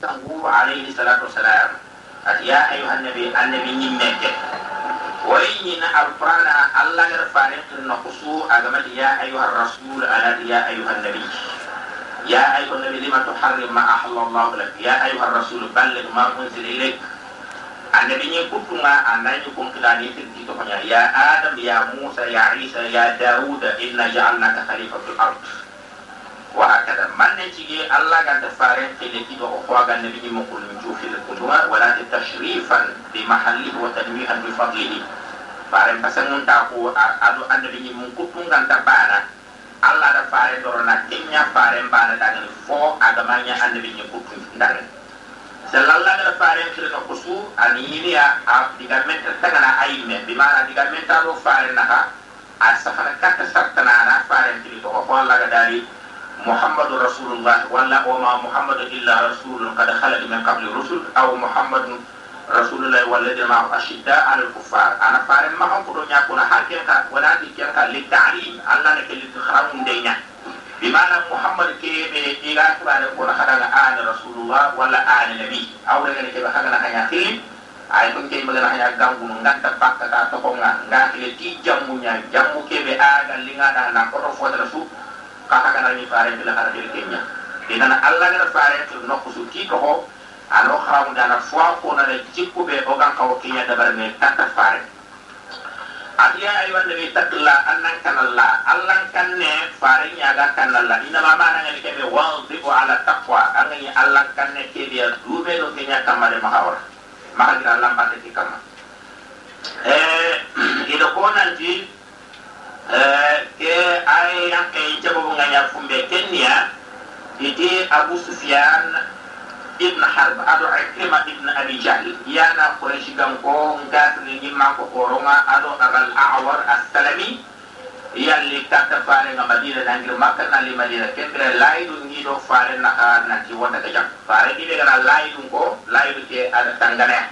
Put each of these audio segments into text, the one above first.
tangu alayhi salatu wassalam at ya ayuha nabi annabi nyimmeke وإن القرآن الله يرفع النقص أجمد يا أيها الرسول أنا يا أيها النبي يا أيها النبي لما تحرم ما أحل الله لك يا أيها الرسول بلغ ما أنزل إليك النبي يقول ما أنا يكون كلاني في الكتاب يا آدم يا موسى يا عيسى يا داود إنا جعلناك خليفة في الأرض wa hakada manne Allah alla ganta faren fili kido o ko aga nabi mo kul min jufi le kulwa wala tashrifan bi mahalli wa tanwihan bi fadlihi faren pasangun ta ko adu annabi mo kutun ganta bana alla da faren dorona kenya faren bana daga fo aga manya annabi mo kutun daga sallallahu alaihi faren fili no kusu aniya a diga menta tagana ayme bi mana diga menta do faren naha a safara katta sartana na faren ko ga dari محمد رسول الله ولا وما محمد إلا رسول قد خلق من قبل الرسل أو محمد رسول الله والذي معه أشداء على الكفار. أنا فارم ما هم كلهم يكون حاكم ولا تكيرك للتعليم. الله نك لتخرم دينا. بمعنى محمد كي إلى كبار يكون خدنا آن رسول الله ولا آن نبي. أو لكن كي بخدنا هيا خيل ay kun ke magana hanya gangu nganta pakka ta to nga ngati ti jammu nya jammu ke be aga linga da na ko fo da su kaka kana ni fare bila kana dil kenya ina alla ngara fare to no kusu ki ko ano kharamu dana fwa ko na le jikku be o gan kawo kenya da barne tata fare adiya ayu wanda be takla annan kanalla allan kanne fare nya ga kanalla ina ma mana ngani ke be wadibu ala taqwa. Angani allan kanne ke dia dube no kenya kamare mahawar mahagira allan bande ki kama. Eh ida ko nanti ke ay yang ke jabo nganya fumbe kenya. Iti abu sufyan ibn harb ado ikrima ibn abi jahl. Yana quraish gam ko ngat ni nyima ko koronga ado abal a'war as-salami. Yalli kata fare nga madina nangir makka na li madina kendre laidu ngi do fare na na ti wonda jam fare di daga laidu ko laidu ke ada tangane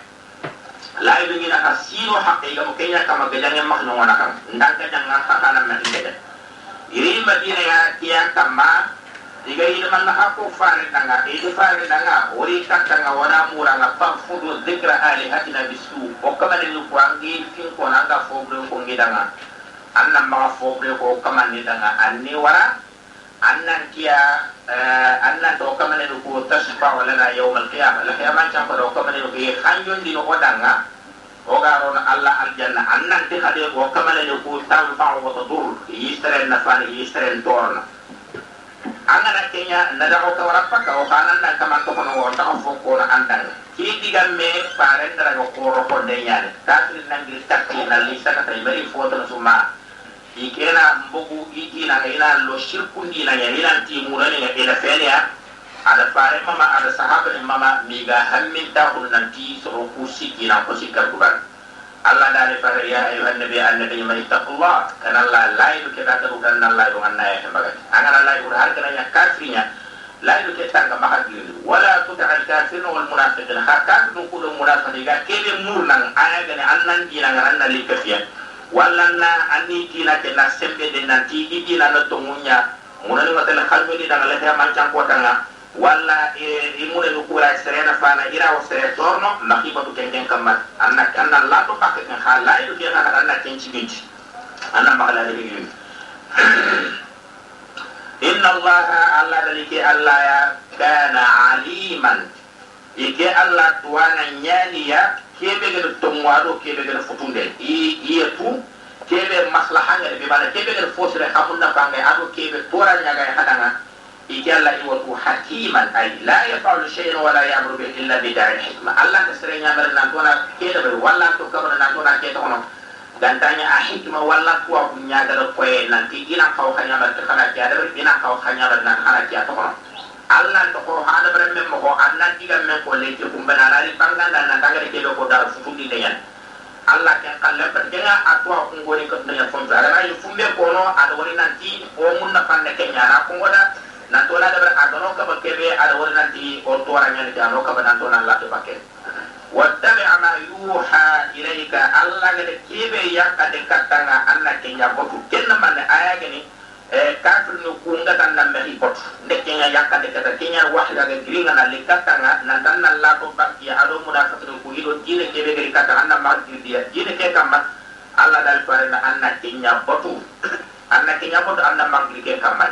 laidu ngi na asino hakke ga mo kenya kama ga mak no wana kam ndanga janga hakana na inde iri madina ya kama diga ida man na hako fare danga ida fare danga ori kata nga wana mura nga pa fudu dhikra alihatina bisu o kama ni lukwangi fin ko nanga fobre ko ngi danga annan maga fobre ko kamani danga anni wara annan kiya annan to kamane do ko tasfa wala na yawm al qiyamah la qiyamah tan ko do kamane do ke hanjon dino o danga o garo na allah al janna annan ti khade ko kamane do ko tanfa wa tadur yistere na fani yistere torna angana kenya na da ko o kanan nan kaman to kono won ta fo ko na andan ki diga me pare ndara ko ko ro de nyaade ta tri nan na li saka tay bari foto na suma ikena mbogu ikina ina lo shirku ndina ya ina ti murani ga ila feliya ada pare mama ada sahaba ni mama miga hammin ta nanti so ku sikina ko sikar kuran Allah dari pare ya ayuhan nabi annabi man ittaqullah kana la laidu ke ta rudan na laidu anna ya tembaga angana laidu har kana ya kafrinya laidu ke tanga mahadli wala tuta al kafirin wal munafiqin. Hakka dun kulo munafiqin. Ga kebe murnan aya gane annan dina ngaran na likafiya walla na anni tina ke na sembe de nanti idi na no tongunya muna ni matala kalme di daga lehe mancan kota nga walla e imune no kura serena fana ira o sere torno na hiba tu kengen kamma anna anna la to pakke kan khala ido ke na anna kenci ginci anna magala de ginci inna allaha alla dalike alla ya kana aliman ike alla tuwana nyaniya kebe gada tomwado kebe gada futunde. I yetu kebe maslaha ngare be bana kebe gada fosire hamunna bangai ado kebe tora ya hadanga. Ike alla iwatu hakiman ay la yafalu shay'an wala ya'muru bi illa bi da'il hikma alla ta sere nyamare nan tona kebe be walla to kabana nan tona ke to kono gantanya a hikma walla kuwa kunya gada koye nanti ina kaw khanya bar khana kiya da ina kaw khanya bar nan khana kiya to allah to ko hada bare men ko allah diga men ko leke kum bana lari banganda na tangare ke ko dar futundi de yan allah ken kalle pat denga atwa ko ngoni ko na fon dara na fumbe ko no ada woni nanti o mun na pande ke nyana ko ngoda na to la da bare adono ka bakebe ada woni nanti o to ara nyani ta no ka banan to na la to bakke wattabi ma yuha ilayka allah ga de kebe yakka de katanga anna ke ko kenna man aya gani kafir no kunga tan nan mehi bot ndeke nga yakka de kata kenya wahda ga giringa na likata nga nan tan nan la to bakki ado munafiqun ku ido jine ke be gari kata anna ma dia jine ke kamma alla dal pare na anna kenya botu anna kenya botu anna ma ke kamma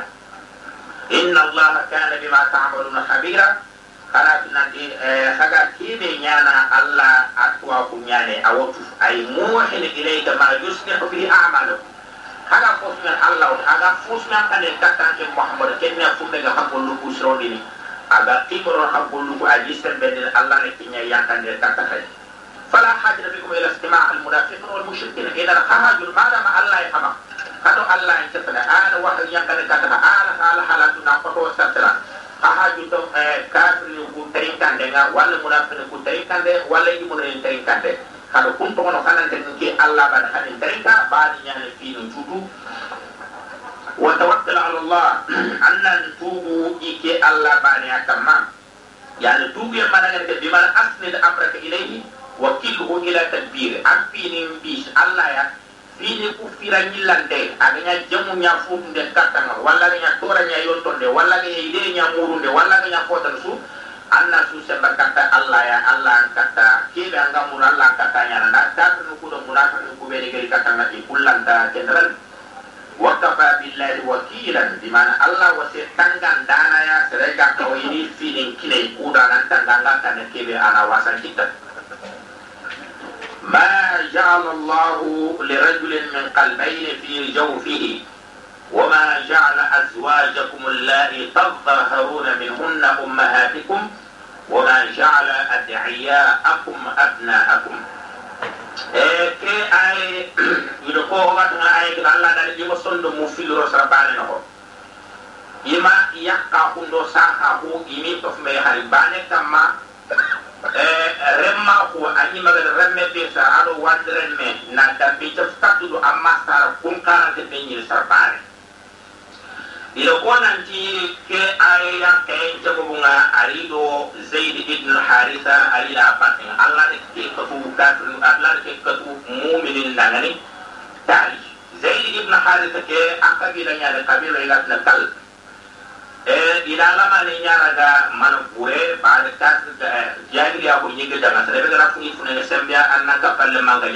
inna allah kana bima ta'maluna khabira. Kana nanti haga kibe nyana alla atwa ku nyane awotu ay muhin ilayka ma bihi a'malukum haga fosmen allah ot haga fosmen kane kattanken mohamado kenne fummega ha gollugu srondini aga timoro ha gollugu aji serbenden allah ne kiña yankandir katta kay fala hajata bikum ila istima almunafiqin walmushrikina idan hahajul madama allah e hama haɗo allah en cefana ana waha yankane kattata ana haala halatuna koto sartara hahajul ɗon kafirni ku tarinkande nga walla munafini ku tarinkande walla yimuna en tarinkande kun to no kanan tan ke Allah ba da hadin tarika ba ni nyane fi no tutu wa tawakkal ala Allah. Annan tubu ike Allah ba ni akamma yani tubu ya mana ngene bi mana asnid amraka ilayhi wa kilhu ila tadbir. Fi ni bi Allah ya. Fi ni ku fira nyillande aganya jamu nya funde katanga walla nya tora nya yontonde walla nya ide nya murunde walla nya fotan su. anna su seba kata Allah ya Allah kata kebe anga mun Allah kata nya na ta nu ku do munafiq ku be de kata ngati kullan ta general wa kafa billahi wakilan di mana Allah wasi tanggan dana ya serega kau ini feeling kile kuda nan tangga kan kebe ana wasan kita ما جعل الله لرجل من قلبين في جوفه وما جعل أزواجكم الله تظهرون منهن أمهاتكم وما جعل أدعياءكم أبناءكم. كي أي يدقوا هواتنا أي كي الله دالي يبو سند مفيل رسر بانينه يما يقع هندو ساحه يمي تفمي هاري بانك تما رمى هو أني مغل رمى بيسا عدو واندرين مي نادا بيتر فتاتو دو أما سار كنكارا تبيني رسر بانينه sa bane ilo ko nanti ke aya ke jago bunga arido zaid ibn haritha alila patin allah de ke ko ka allah ke ko mu'minin nangani tali zaid ibn haritha ke akabila nya de kabila ila na kal e ila lama ni nya ga man bure ba de ta jahili ya ko nyige daga sare be ga funi fune sembia annaka palle manga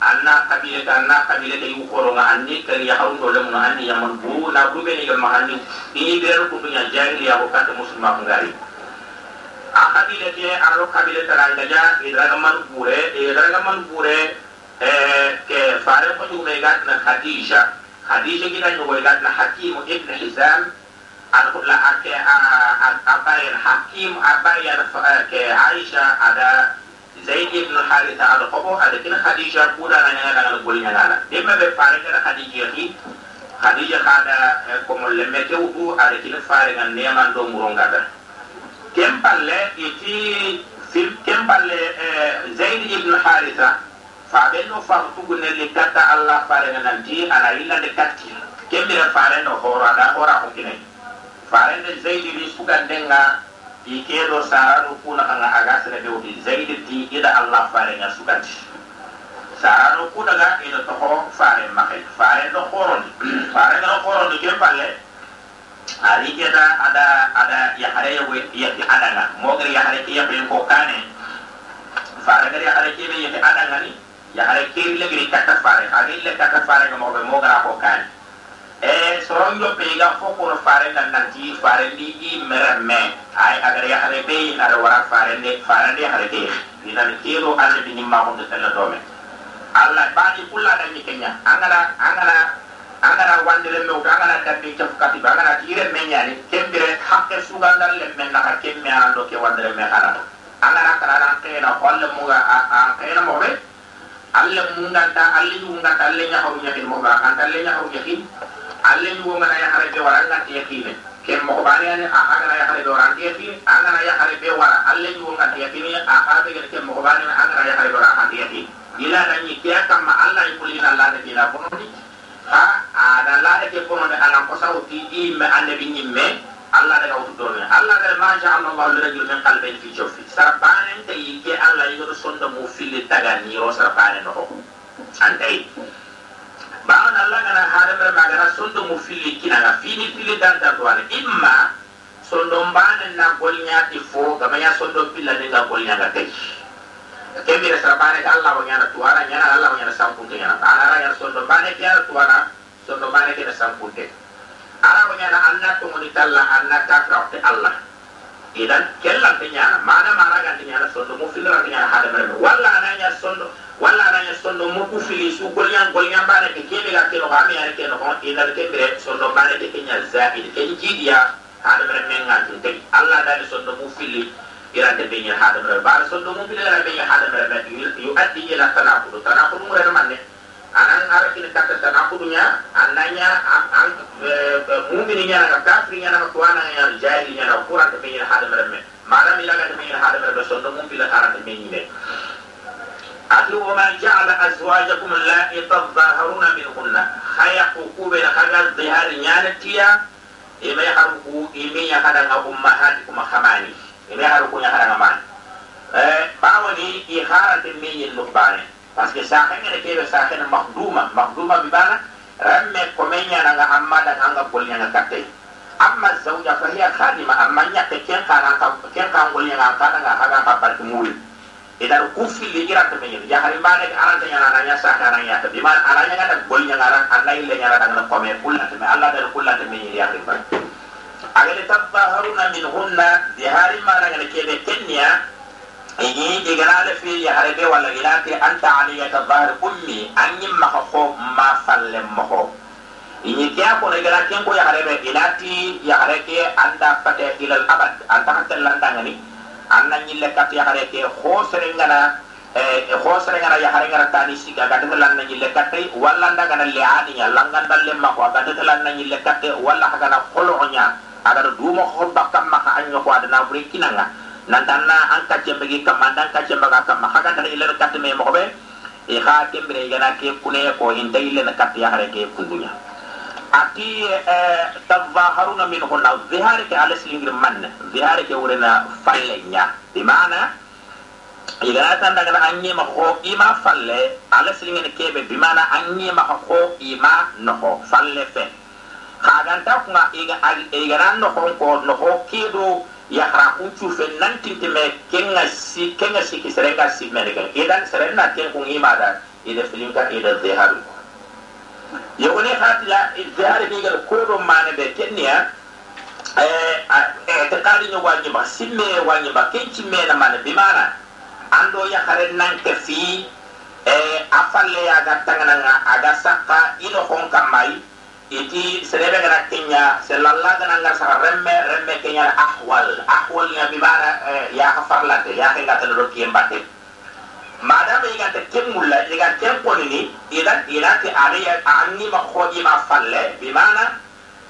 anna kabile ka anna kabile ke yukoro nga anni kari ya harundo le mun anni ya man bu na bu be ni ga mahandi ini bero ku dunya jahili ya ko kata musulma ngari a kabile ke aro kabile taranga ja idraga man bure idraga man bure eh ke fare ko du me gat na khadija khadija gina no gat na hakim ibn hizam. Al kula ake abayan hakim abayan ke aisha ada zaid ibn haritha ada kobo ada kina khadija kuda na nyanga daga gol nyanga demma be fare kana khadija ki khadija kada ko mo lemme ke wudu ada kina fare ngan neman do muronga da kempalle iti fil kempalle zaid ibn haritha fa be no fa tugu ne le kata allah fare ngan nanti ana illa de katti kembira fare no hora da hora ko kinai fare de zaid bi sugandenga ikedo sarano kuna kanga be wodi zaidi ti ida allah fare nga sugati sarano kuna ga ida to ko fare makai. Fare do koron. Fare no koron de kempalle ari keda ada ada ya hare we ya ada nga mogri ya hare ya be ko kane fare ga ya hare ke be ya ada nga ni. Ya hare ke le kata fare ari le kata fare ga mo be mogra ko kane e soron yo pe ga fo ko fare nan nan ti fare di i mere me. Ay agar ya hare be na da wara fare ne fare ne hare be. Ina ni kiro alle bi nimma ko de tella dome. Alla ba di kulla da ni kenya. Angala angala angala wandire me ko angala da be ci fukati ba angala tire me nyani kembire hakke suga dal le men na kemme ando ke wandire me kana angala kana na ke na holle mu ga a ke na mo be. Alle mu nganta alle mu nganta alle nya hawu nya mo ba kan alle hawu علم وما لا يحرج ولا لا يقين. كم مخباري أنا يعني أحد لا يحرج ولا لا يقين أنا لا يحرج ولا علم وما لا يقين أحد يقول كم مخباري أنا لا يحرج ولا لا يقين. إلا أن يكيا كم الله يقول إن الله تجلى بنا ها؟ أنا لا أكيد بنا أنا قصو تيجي ما أنا بيني ما الله ده قوت دوني الله ده ما شاء الله الله لرجل من قلبين في جوفي. سربان أنت يكيا الله يقول صندم وفي لتجاني وسربان أنت ba'an Allah ngana hada mer magana sondo mu fili kinaga fini fili dan ta tuane imma sondo mbane na golnya ti fo gamanya sondo pilla de ga golnya ga kai kembira sarabane ka Allah wanyana tuana nyana Allah wanyana sampunte nyana. Ana ra nyana sondo mbane kya tuana sondo mbane ke sampunte. Ara wanyana anna to moni talla anna ta krawte Allah idan kellan te nyana mana mana ga te nyana sondo mu fili ra te nyana hada mer walla ananya sondo walla nanya sondo muku fili su golyan bane ke kebe ga keno ga mi ke no ko ina ke bere sondo bane ke kenya zaid ke jidiya hada mere men nga tin tay allah da sondo mu fili ira te benya hada mere ba sondo mu fili ra benya hada mere be yu addi ila manne anan ara kini kata tanakudu nya ananya an mu'mini nya na kafiri nya na tuana nya jahili nya na quran te benya hada mere me mara mi la ga te benya hada mere sondo mu fili ara te benya ati wama ja'ala azwajakum allati tadhaharuna minhunna. Khayaqu kubena kaga dhihar nyana tiya ime haruku ime ya kada nga ummahatikum ime haruku ya kada nga man eh bawani i harate meyin lubane parce que sa khengene kebe sa khene makhduma makhduma bibana ramme komenya nga amma da nga bolnya nga katte amma zawja fa hiya khadima amma nyake ken kana ka ken kan bolnya nga kada nga haga ka barki muli idan kufi li ira ta menyi ya hari mane ka aranta nyana nanya sa kana ya ta biman alanya ngada bol nyanga ran anai le nyara dangana kome kulla ta me Allah da kulla ta menyi ya hari ba agale tabaharuna min hunna di hari mana ngada kebe kenya ini digana le fi ya hari be wala ilati anta aliya tabahar ummi anyi maka kho ma falle mako ini kya ko ne gara ken ko ya ilati ya hari ke anda pate ilal abad anta hatta landangani anna ñille kat yaxare ke xoosere ngana xoosere ngana yaxare ngana tani siga ga detalan na ñille katte walla aniña langandal le mako ga detalan na ñille katte walla xagana xoloxoña agana duma xo bakkam maxa año ko adana buri kinanga nantanna an kacce mbegi kamma ndan kacce mbaga kamma xaga ndana ille na katte me moxoɓe i xa kembire gana ke kune ko inta na katte yaxare ke kunduña ati tazaharuna minhunna zihari ke ala silingir manne zihari ke wurena falle nya. Di mana? Igana tan daga anye ma ko ima falle. Ala silingir kebe. Bi mana anye ma ko ima no ko falle fe. Khaganta kuma iga igana no ko ko no ko kedo yahraku cufe nantintime kenga si, kenga siki serenga simmene ken idan serenna ken kun imada ida filinka ida ziharu yogoni hatila zihari figal koɗo mane ɓe kenniya eh, ah, eh, itiqadiño wañima simme wañima ken cimmena mane bimana ando yahare nanke fi eh, a falleyaga tangananga aga sakka ino hon kammayi iti serebe gara kenya selalla gana ngar sa remme remme kenya ahwal ahwal ya bi mana ya khafarlate ya kengata do kiyembate madama iganta temmulla iga temponini idan ilati ariya anni ma khoji ma falle bimana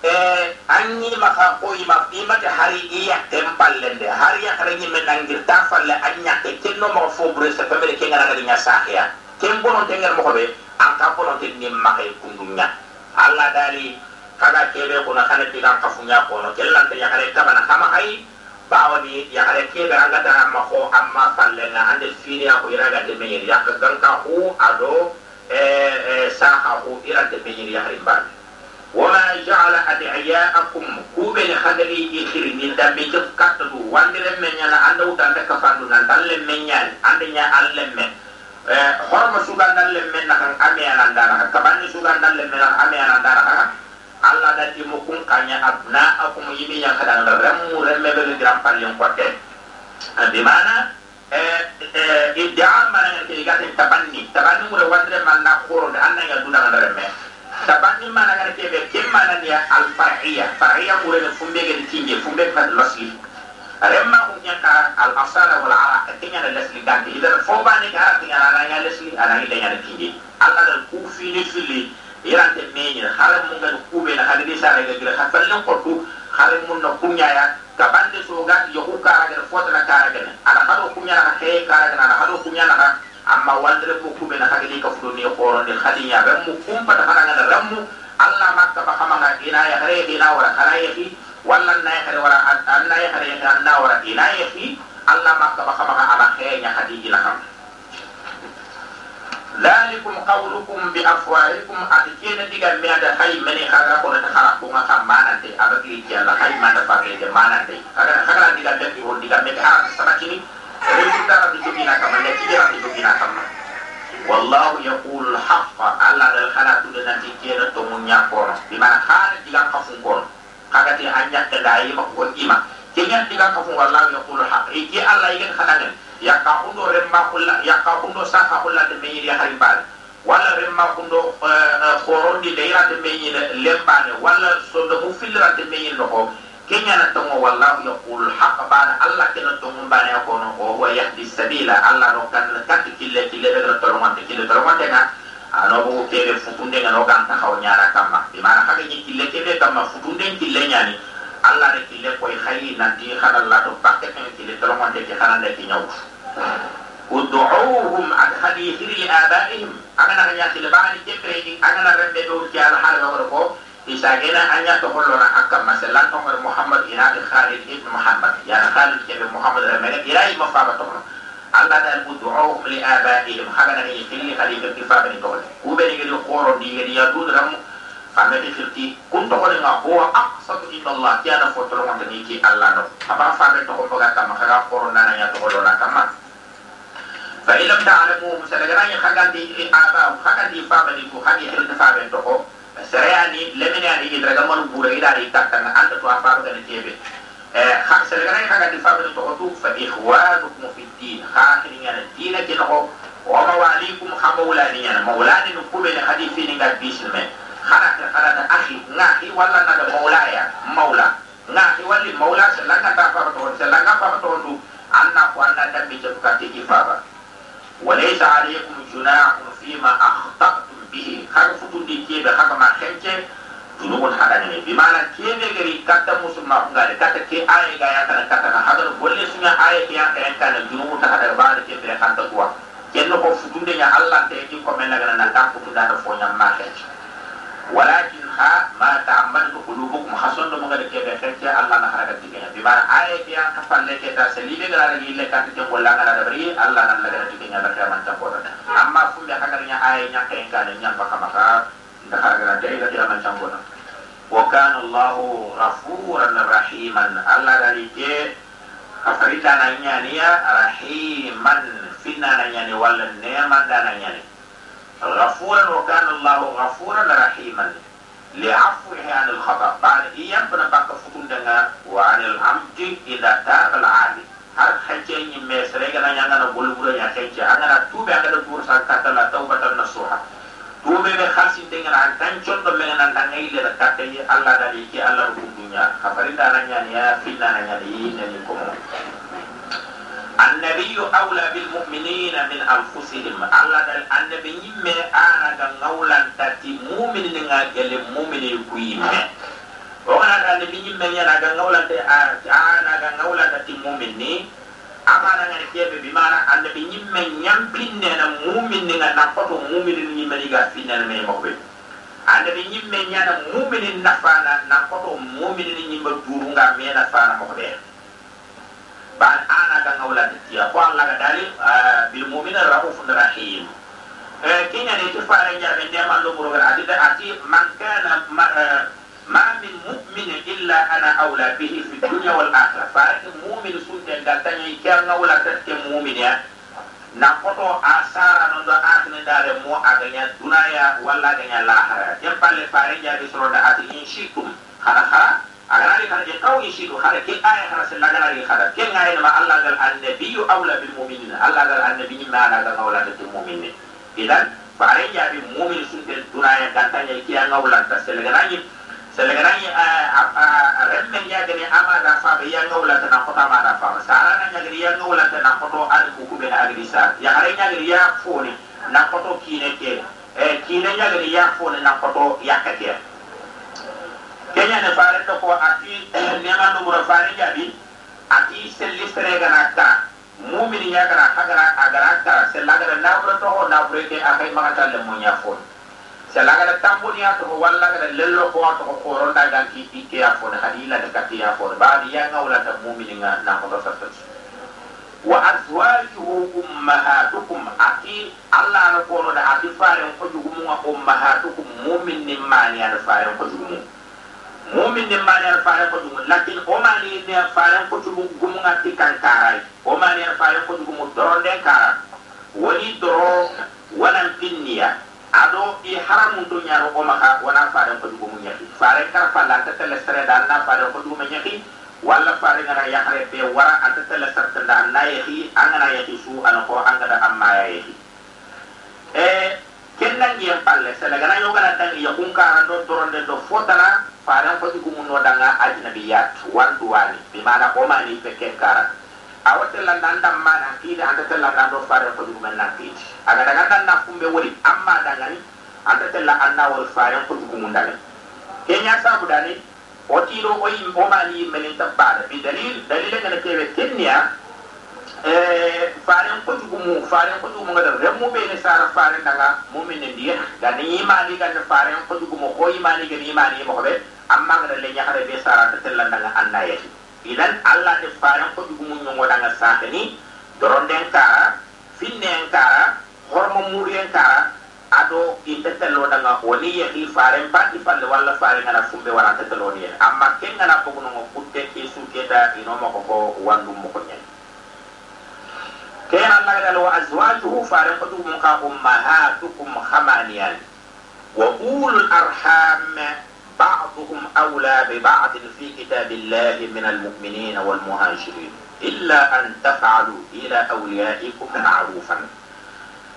eh anni ma kha khoji ma imate hari iya tempallende hari ya kharani men nangir ta falle anya ke kenno ma fo bre sa famere ke ngara nya sahya tembono tenger mo be an ka bono te ni ma kay kundunya alla dali kaga kebe ko na kana tiga kafunya ko no kellante ya kare tabana kama hay bawani yagare kebe anga da ma ko amma palle na ande fini ko iraga de menyir yak ganka hu ado e e saha hu ira de menyir ya harin ba wama ja'ala adiyakum kube ni khadali ikhiri ni da be jef katdu wandire menya na anda uta ka fandu na dalle menya ande nya alle men horma sugan dalle men na kan ame ananda na kabani sugan dalle men na ame ananda na Allah da ti mu kun kanya abna akum yimi yang kadang remu remme be gram palyon kote di mana? Eh eh idda mana yang ke gati tabanni tabanni mu wadre man na khoro da anna ya duna na remme. Tabanni mana ngare ke be kim mana dia? Al far'iyya far'iyya mu re fumbe ge tinje fumbe fa lasli remma kun nyaka al asala wal ara tinya da lasli ganti idan fo ni ka lasli ana ida tinje Allah da ku fi ni fili irante meñi xale mu nga kube na xale di sare ga gira xa fallen qotu xale mun na kunya ya. Ka bande so ga yo ku kara ga fota na kara ga ana xado kunya na xe kara ga na kunya na amma wandre mu kube na xale ka fudo ni xoro ni xali mu ta mu makka ina wala ya fi wala na ya xare wala anna ya xare ya na wala ina ya fi alla makka ba xama nga ala xe nya xadi ina xam ذلكم قولكم بأفواهكم أتكين ديغا ميادا خاي مني خاغا كونا تخارا كونا خامانا تي أبكي كيالا خاي مانا فاقلي دي مانا تي خاغا ديغا ديغا هون ديغا ميكي حرام سبكيني ريسي دارا دي جوغينا كما نتي دارا دي جوغينا كما والله يقول الحق الله دل خلا تودنا تي كينا تومون ياكونا بمعنى خالد ديغا خفون كونا خاغا تي أنيا تدائي مكو إيما كينا ديغا خفون والله يقول الحق إيكي الله يغن خلا yakka hundo remma kulla yakka hundo saka kulla de meyi ya harimbal wala remma hundo khorondi de ira de meyi lembane wala so de mu filra de meyi no kenya na tongo wallahu yaqul haqq bana allah kena tongo bana ko no o wa yahdi sabila allah no kan kat kille kille de to ron te kille to ron te na ano bo kebe futunde ngano kan ta haw nyara kama bi mana haka ni kille kebe kama futunde kille nyani allah ne kille koy khayi nanti khana la to pakke kille to ron te ke khana de ki nyaw ودعوهم عن حديث لآبائهم أنا نحن لبعض جبري أنا رمي دوكي على حال غوركو إذا جينا أن يتخلونا أكم مثلا عمر محمد إناد خالد ابن محمد Allah dan udu'u li abaihim. Hagana ni fili khali ke tifa ni tole ku be ni gelo koro di ni ya du dram fame de firti kun to ngol nga huwa aqsatu inna allah ya na foto ngam ni ki alla no. Aba fame to ko ga kam khaga koro nana ya to ko na kam fa ilam ta'lamu musalagana ya khaga di aba khaga di fame ni ku hadi hil fame to ko sereyani lemene ani idraga mon bure ida ri takkan anta to afa ga ni tebe sebenarnya kagak difabel to tu fa ikhwanukum fi din khakhirin yana dina kin ho wa mawalikum khamawlani yana mawlani nu kube ne hadithi ni ga bisin me khana ka khana da akhi ngahi wala na da mawlaya mawla ngahi wali mawla selanga ta fa to selanga fa to du anna ko anna da bi jab ka ti ifaba وليس عليكم جناح فيما أخطأتم به خرفتم دي كيبه خرما خنكه junubun hadani ne bimana kebe gari katta musulma ngare kata ke aye ga ya kana katta na hadar bolle sunya aye ke ya kana kana junubun ta hadar ba ke bere kanta kuwa kenno ko futunde nya allah te ki ko men daga na ta futuda da fo nya ma ke walakin ha ma ta'ammadu qulubukum hasan do ngare ke be allah na haraga tiganya bimana aye ke ya ka palle ke ta selibe gara ni le katta ke bolla ngara da bari allah na daga tiganya da kama ta ko da amma fu be hakarin ya aye nya ke kana nya ba dakara dayla kiraman cangona wa kana allahu ghafuran rahiman allah dari ke kafarita nanya rahiman finna nanya ni wala neema nanya ni ghafuran wa kana allahu ghafuran rahiman li'afwihi anil khata bari iyam penapa kefutun denga wa anil amdi idha tabal ali har khece nyi mesre gana nyanga na bulu bulu nya khece angana tube angana bursa kata la taubatan nasuha kuɓe ɓe hasindegana tan conɗo megana tan ayilera kattayi allah dali ke allah rukunduña ka farindana ñaniya finnana ñani yinani komo. Annabiyu awla bilmuminina min anfusihim. Allah dal annabi ñimme anaga ngawlantati muminini nga gele mumini ku yimme o gana da te ñimme ñanaga ngawlante anaga ngawlantati mumini a ana ga ngawla da ti mu'min ni amana ngani kebe bi mana anda binyi men nyam pinne na mu'min ni na nafato mu'min ni me mokbe anda binyi men yana mu'min na fana na fato mu'min ni ma duru nga me na fana mokbe ba ana ga ngawla ti ko Allah ga dali bil mu'min raufur rahim kenya ne ti fara nyabe ndema lo muro ga ati ati man kana ما من مؤمن إلا أنا أولى به في الدنيا والآخرة. فأنت مؤمن سنة داتني كان أولى تتك مؤمن يا. نقطو آثار نندو آخر دار مو أغنيا دنيا ولا أغنيا الآخرة. يبقى لفارين جابي سرودة أتي إن شئتم. خلا خلا. أغنى خلا جتاو إن شئتم. خلا كي آية خلا سلغنا لي خلا. كي غاية ما الله قال النبي أولى بالمؤمنين. الله قال النبي ما أنا قال أولى تتك مؤمنين إذن فارين جابي مؤمن سنة دنيا داتني كي أولى تسلغنا selegaranyi remmen yagani ama da fa be yang ngawla tan ko tama da fa sara na nyagri yang ngawla tan ko to al ku ku be na agri sa ya hare nyagri ya foni na ko to kine ke? E kine nyagri ya foni na ko to yakate kenya ne fare to ko ati ne ma no mura fare jabi ati selli sere gana ta mu'mini gana hagara agara ta selagara na bura to na bura ke akai magata le mo salagala tamboniya walla wallagala lello kowa togo koronda gan kiti keya fone. Hadi ya kateya fone baadi yanga na ko nakoto sasas wa azwajuhu ummahatukum. Ati allah ana konoda ati mu kojugumuga ummahatukum. Mumin ni mani ana faren kojugumu mumin ni mani ana faren kojugumu lakin o mani ne faren kojugumuga ti kan karai o mani ana mu. Kojugumu doronden kara woni doro wanan tinniya. Ado i haramun to nyaro o wana faren ko jugumu nyaki faren kar falla ta tele sere dan na ko jugumu nyaki walla fare ngana yahre be wara anta tele sartanda na yahi angana yahi su ana ko angada amma ya yahi e kenna ngi palle sala gana yo gana tan ya kun ka do doronde do fotana fare ko di gumu no danga ajnabiyat wandu wani bi mana ko mani be ken awatella danda ma nantiidi anta tella dando fare ko jugumen nantiidi aga daga danna kumbe woli amma dangani anta tella anna wol faren ko jugumum dangani kenya sabu dani o tiilo o yim o maani yimmenin ta baada bi dalil dalila ngana kewe kenniya eh, faren ko jugumu faren ko jugumu ngada. Remmu be ne sara fare daga mu'minin ndiya gani imani gani faren ko jugumu ko imani gani imani mo be amma ngada le nyaare be sara ta tella daga anna yati idan allah de faren ko jugumu nyongo daga sakani doronden kara finnen kara hormo murien kara ado ite tello daga woni ye ki faren pati palle walla fare ngana fumbe wara te tello ni. Amma ken ngana ko no kutte ki su keta ino mo ko ko wandu mo ko nyen ken Allah dal wa azwajuhu faren ko dum ka ummahatukum khamaniyan wa ulul arham بعضهم أولى ببعض في كتاب الله من المؤمنين والمهاجرين إلا أن تفعلوا إلى أوليائكم معروفا.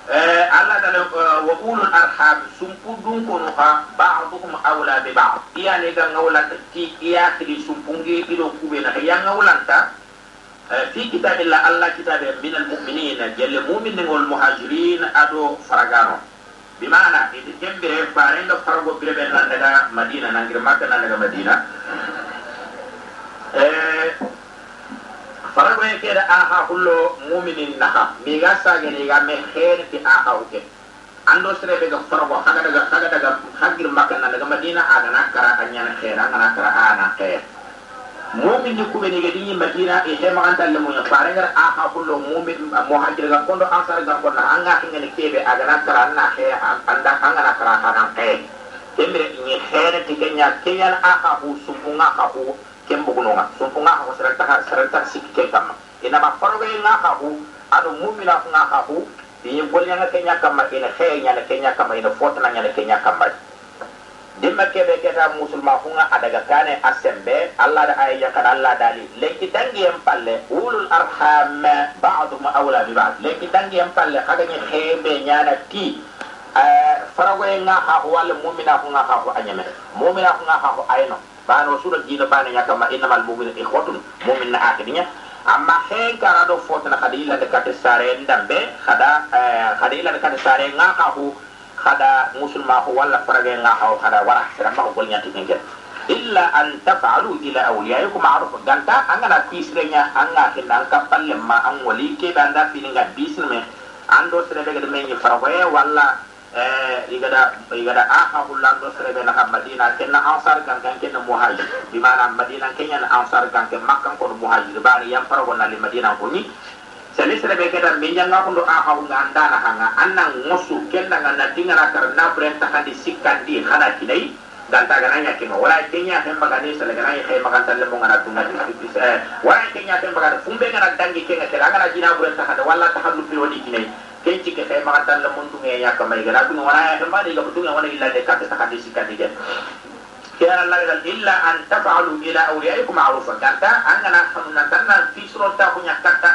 آه، ألا آه، وقول الأرحام سنقدون كنها بعضهم أولى ببعض. يعني إذا نولا تكي إياتري سنقنجي إلو كوبين هيا نولا آه، في كتاب الله الله كتاب من المؤمنين جل مؤمنين والمهاجرين أدو فرقانو bi mana ite jembere farenga farago birebe nan daga madina nan gir makka nan daga madina. Eh farago e keda aha hullo mu'minin naha. Mi ga sage ni ga me khair ti aha uke. Ando sere be ga farago haga daga haga daga hagir makka nan daga madina aga na kara anya na khair aga na kara ana khair momin ni kubeni gedi ni madina e he maganta le mo yare ngar a ka kullo momin muhajir ga kondo ansar ga kondo anga hinga ni kebe aga na tara na he anda anga na tara ka nan kai kemre ni here ti kenya kenya a ka hu sumpunga ka hu kembo kunonga sumpunga ka serta ka serta sikke kama ina ma faroga ina ka hu ado mumina ka hu ni bolnya kenya kama ina he nya na kenya kama ina fotna nya kenya kama dimma kebe keta musulma hunga adaga kane asembe allah da ayya kan allah dali leki dangi em palle ulul arham ba'dhum awla bi ba'd leki dangi em palle kaga nya khebe nya na ti farago nga ha wal mumina hunga ha hu anyame mumina hunga ha hu ayno bano sura dina bana kama innamal mu'minu ikhwatun mu'min na akhirnya amma hen kara do fotna khadila de kate sare ndambe khada khadila de kate sare nga ka hu khada musulma ko walla farage nga ha khada wara sira ma ko nya tinge illa an taf'alu ila awliyaikum ma'ruf. Ganta angana pisrenya anga hinna ka palle ma an wali ke banda fininga bisne ando sere be de men farage walla igada igada aha hullando serebe na madina kenna ansar kan kan kenna muhajir. Di mana madina kenya na ansar kan ke makkan ko muhajir. Bari yam fara wona li madina ko ni sele serebe keda minya nga ko aha nga andana hanga annan ngosu kenna nga natinga na karna brenta kandi sikandi khana kinai ganta gananya kino wala kenya hem bagani sele gananya hay maganta le mo ngana tunga eh wala kenya hem bagani fumbe ngana dangi kenga tera ngana jina brenta hada wala tahallu bi wadi kinai kenci ke tunge ya kamay gara kun wana ya tamba ni ga tunge wana illa de katta ta hadisi kan dige kira Allah gal illa an taf'alu ila awliyaikum ma'rufa kanta an na hamna tanna fi suro ta kunya katta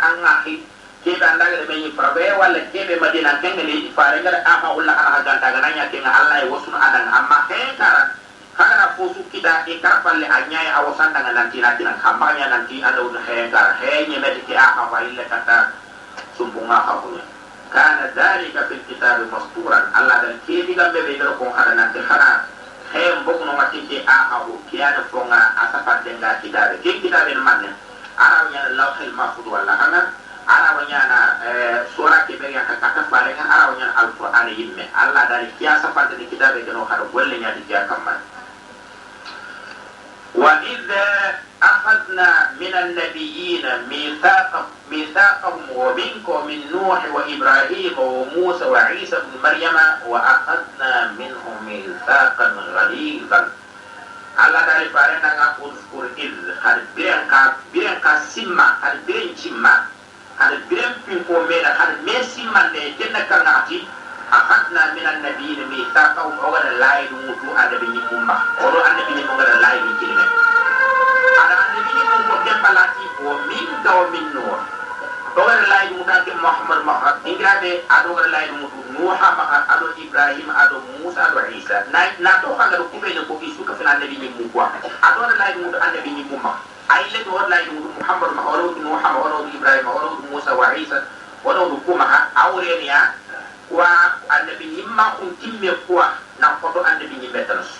da Allah ga me frabe wala ke be madina kenga li fare ngara aha ulla ana ganta ga nanya kenga ya wasun adan amma ke kara kana na fosu kita e karpalle anya ya awasan dengan nanti nanti nan kampanya nanti ada udah he kara he nyeme ke aha wa illa kata sumpunga kapunya kana dhalika fil kitabi masturan allah dal kebi gambe be dal ko hada nan de khana hem bokku no mati ke a ha o kiyana fonga asapa denga manne nya lawhil wala Arawanya arawanyana eh, sura kiberiya katakan kata arawanya alfu alquran yimme allah dari kiasa fanta di kita keno hada golle nyadi ja kamman wa id akhadna min an-nabiyyin mithaqahum mithaqahum wa minkum min nuh wa ibrahim wa musa wa isa ibn maryama wa akhadna minhum mithaqan ghalidhan Allah dari barang nga kur kur il har biren simma har على برم في فومينا على ميسي من جنة كنعتي أخذنا من النبيين ميثاقهم أولا لا يموتوا على بني أمة. ولو أن بني أولا لا يمكلمة على أن بني أمة كم بلاتي دو من نور. أولا لا يموتوا محمد محمد إنجرابي أولا لا يموتوا نوحا محمد أدو إبراهيم أدو موسى أدو عيسى. ناتو خلقوا كبيرين كوكي سوكا في النبي نمو أدو لا يموتوا على بني أمة. اي شيء ولا يقول محمد ما ولد نوح ولد إبراهيم ولد موسى وعيسى ولد كما أورينيا وأنبي يما كنتم يقوى نقضوا أنبي يما تنس.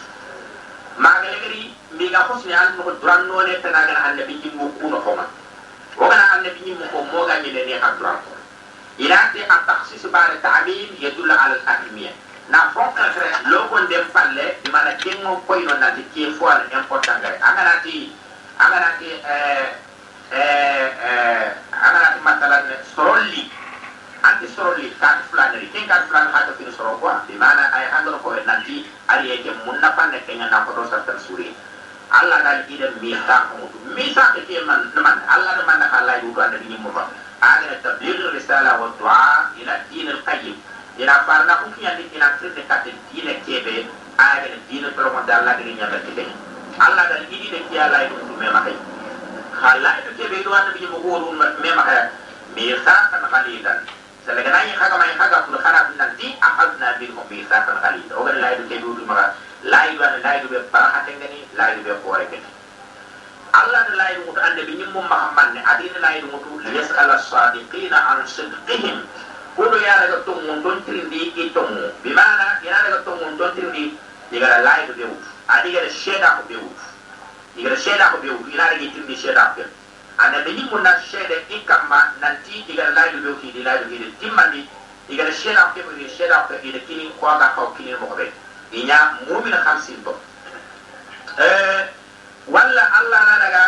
ما غيري ميغا حسني أن نقول دران نوني تناغن أنبي يما كون حما وغنا أنبي يما كون موغا ميلاني حد دران إلى أن التخصيص بعد التعليم يدل على الأهمية. na fonka fɛ lɔkɔn dɛm palle mana kɛŋɔ kɔyinɔ nati kɛ fɔ ala ɛmpɔtangare a kana ti eh eh eh agana ti matalan sorolli anti soroli kat flaneri ken kat flan fin di mana ay hangro ko nanti ari yake munna panne kenya na ko sa tan suri. Allah dal ida misa ko misa ke ke man man Allah da man Allah yu da ni mu ba risala wa du'a ila din qayyim ila farna di ila sirte kat din kebe ay ga din to mo dal la ni nyaba allah dal yiɗi ɗe jiyalay ɗum ɗum mema hay hallay ɗo keɓe ɗo annabi jimo gooru mema haya misakan halilan sala gana yi haga mai haga kul khara bin nanti akhadna bil misakan halilan o gana lay ɗo keɓe ɗum maka lay ɗo ana lay ɗo ɓe barahate ngani lay ɗo ɓe hoore ngani allah da lay ɗum to annabi ñimmo mahamman ne adina lay ɗum to liyasala sadiqina an sidqihim kudu yaraga tongun tontirindi i tongu bimana yanaraga tongun tontirindi igara lay ɗo ɓe wutu ada yɛl shɛda ko be wuf yɛl shɛda ko be wuf ila ra yitim ni shɛda ko ana be ni mun na shɛda i kamba nan ti diga la yu ki di la yu ki timma ni diga shɛda ko be ni shɛda ko ida kini ko ga ko kini mo be inya mu'min khamsin bo eh walla allah na daga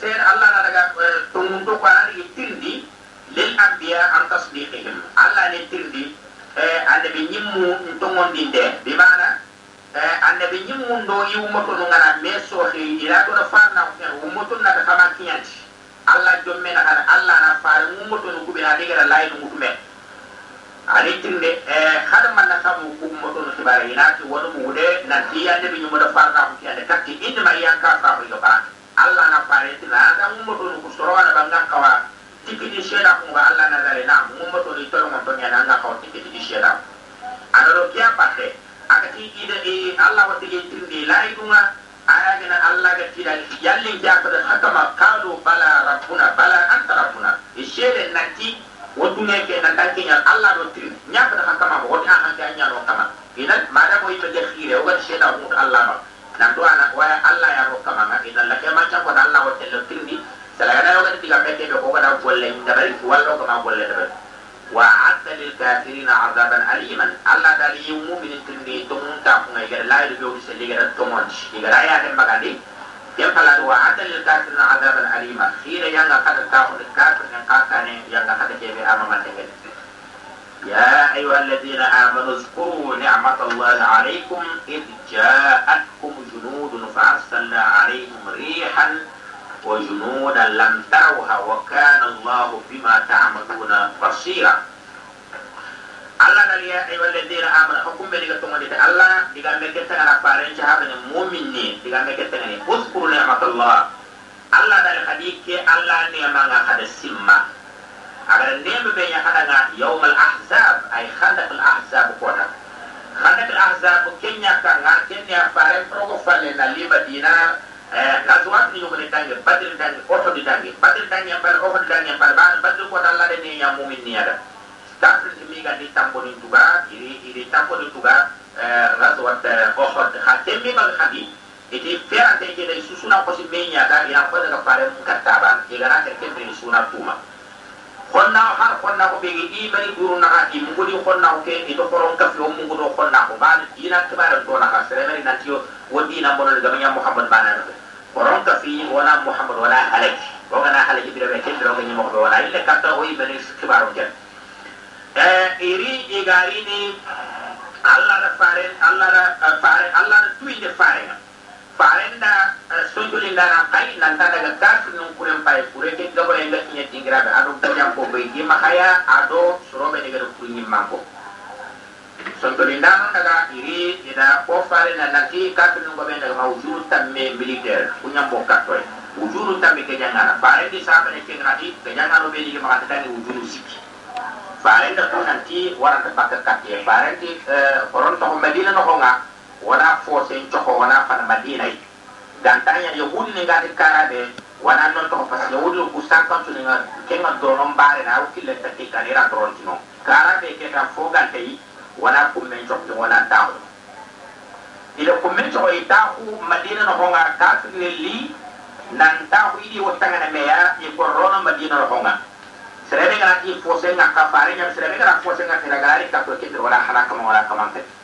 سير الله رجع تمنتو قرار يتردي للأنبياء عن تصديقهم الله نتردي النبي نمو نتمون دين ده بمعنى annabi ñim mun do yi wumoto do ngana me so he ila do farna fe wumoto na ta kama allah alla jomme na kana alla na fare wumoto no kubira de gara lay no mutume ani tinde e hada man na samu ku wumoto no tibara ina ti wonu mu de na ti annabi ñim do farna ko kiyande katti inna ma yanka faaxu ko ba sunnah ke ka kankiñal allah ɗon bay guruna ha imugudi konna ke ito koron kafi o mugudo konna ko ban dina kibara do na ka seremeri nanti yo wodi na bonon gama nya muhammad bana no koron kafi wala muhammad wala halaki o gana halaki bi rebe kin droga nya mo do wala ile katta o ibani kibaro jan eh iri igari ni allah da fare allah da fare allah da tuide fare farenda sojuli ndana kai nanta daga kafir nun kuren pai kure ke gabo en ga kinya tingira be ado ko jam ko be gi makaya ado surobe daga kunyi mambo sontolindano daga iri ida ko fare na nanti kafir nun gobe daga mawjuru tamme militaire kunya bo katoy wujuru tamme ke jangana fare di sabe ne ke ngati ke jangano be di makata tani wujuru sikki fare da ko nanti warata pakka katte fare di koron to medina no honga wona forcé coho wona fana madinay ganta yan yahudi ni gati karaɓe wona noon toho par ce que yahudi ku sankancunia kenga dono mbarena wo killenta tikkanira dorontino karaɓe keta fo gantayi wona kummen cohde wona tahu ila kummen coho i tahu madina no honga kafirle li nan tahu iɗi wo tagana meya i madina no honga. Serebe ganati forcé ga kafare ñam serebe gana forcé ga tera ganari kafro ketir wala halakama wala kamankati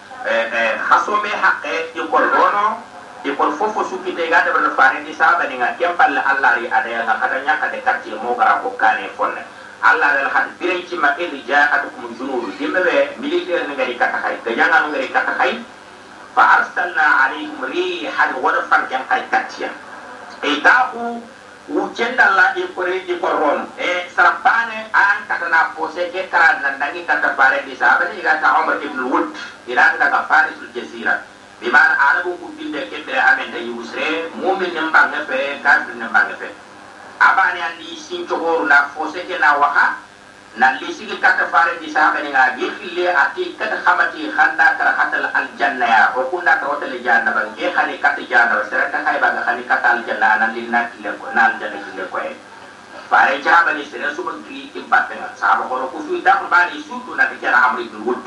hasome haqqe ikol rono ikol fofo sukkite ga da bana fare di saba ni nga kem palle allah ri ada nga kada nya kada katti mo gara ko kane fonne allah dal had bire ci ma id ja'atukum junud dimbe militaire ni ngari kata hay ga janga ngari kata hay fa arsalna alaykum rihan wa fan jang hay kattiya e taku wu cendalla ɗin koreji korron e eh, sarapane an katana pose ke kara nandangi kata pare di sahabati iga ta umar ibn wud iran daga farisul jazira. Biman arabu ke keɓɓere amen da eh, yusre mumin nin bange fe kafir nin bange fe abani andi sincogoru na fose ke na waha na lisigi kata fare di saba ni ga gifille ati kata khamati khanda kara khatal al janna ya. O kunda ka hotel janna ban ge khani kata janna wa sera ka kai baga khani kata al janna nan lilna kille ko nan janna kille ko e fare jaba ni sera su ban ki ibatte na sahaba ko ko fi da ba ni sutu na kira amri bin wud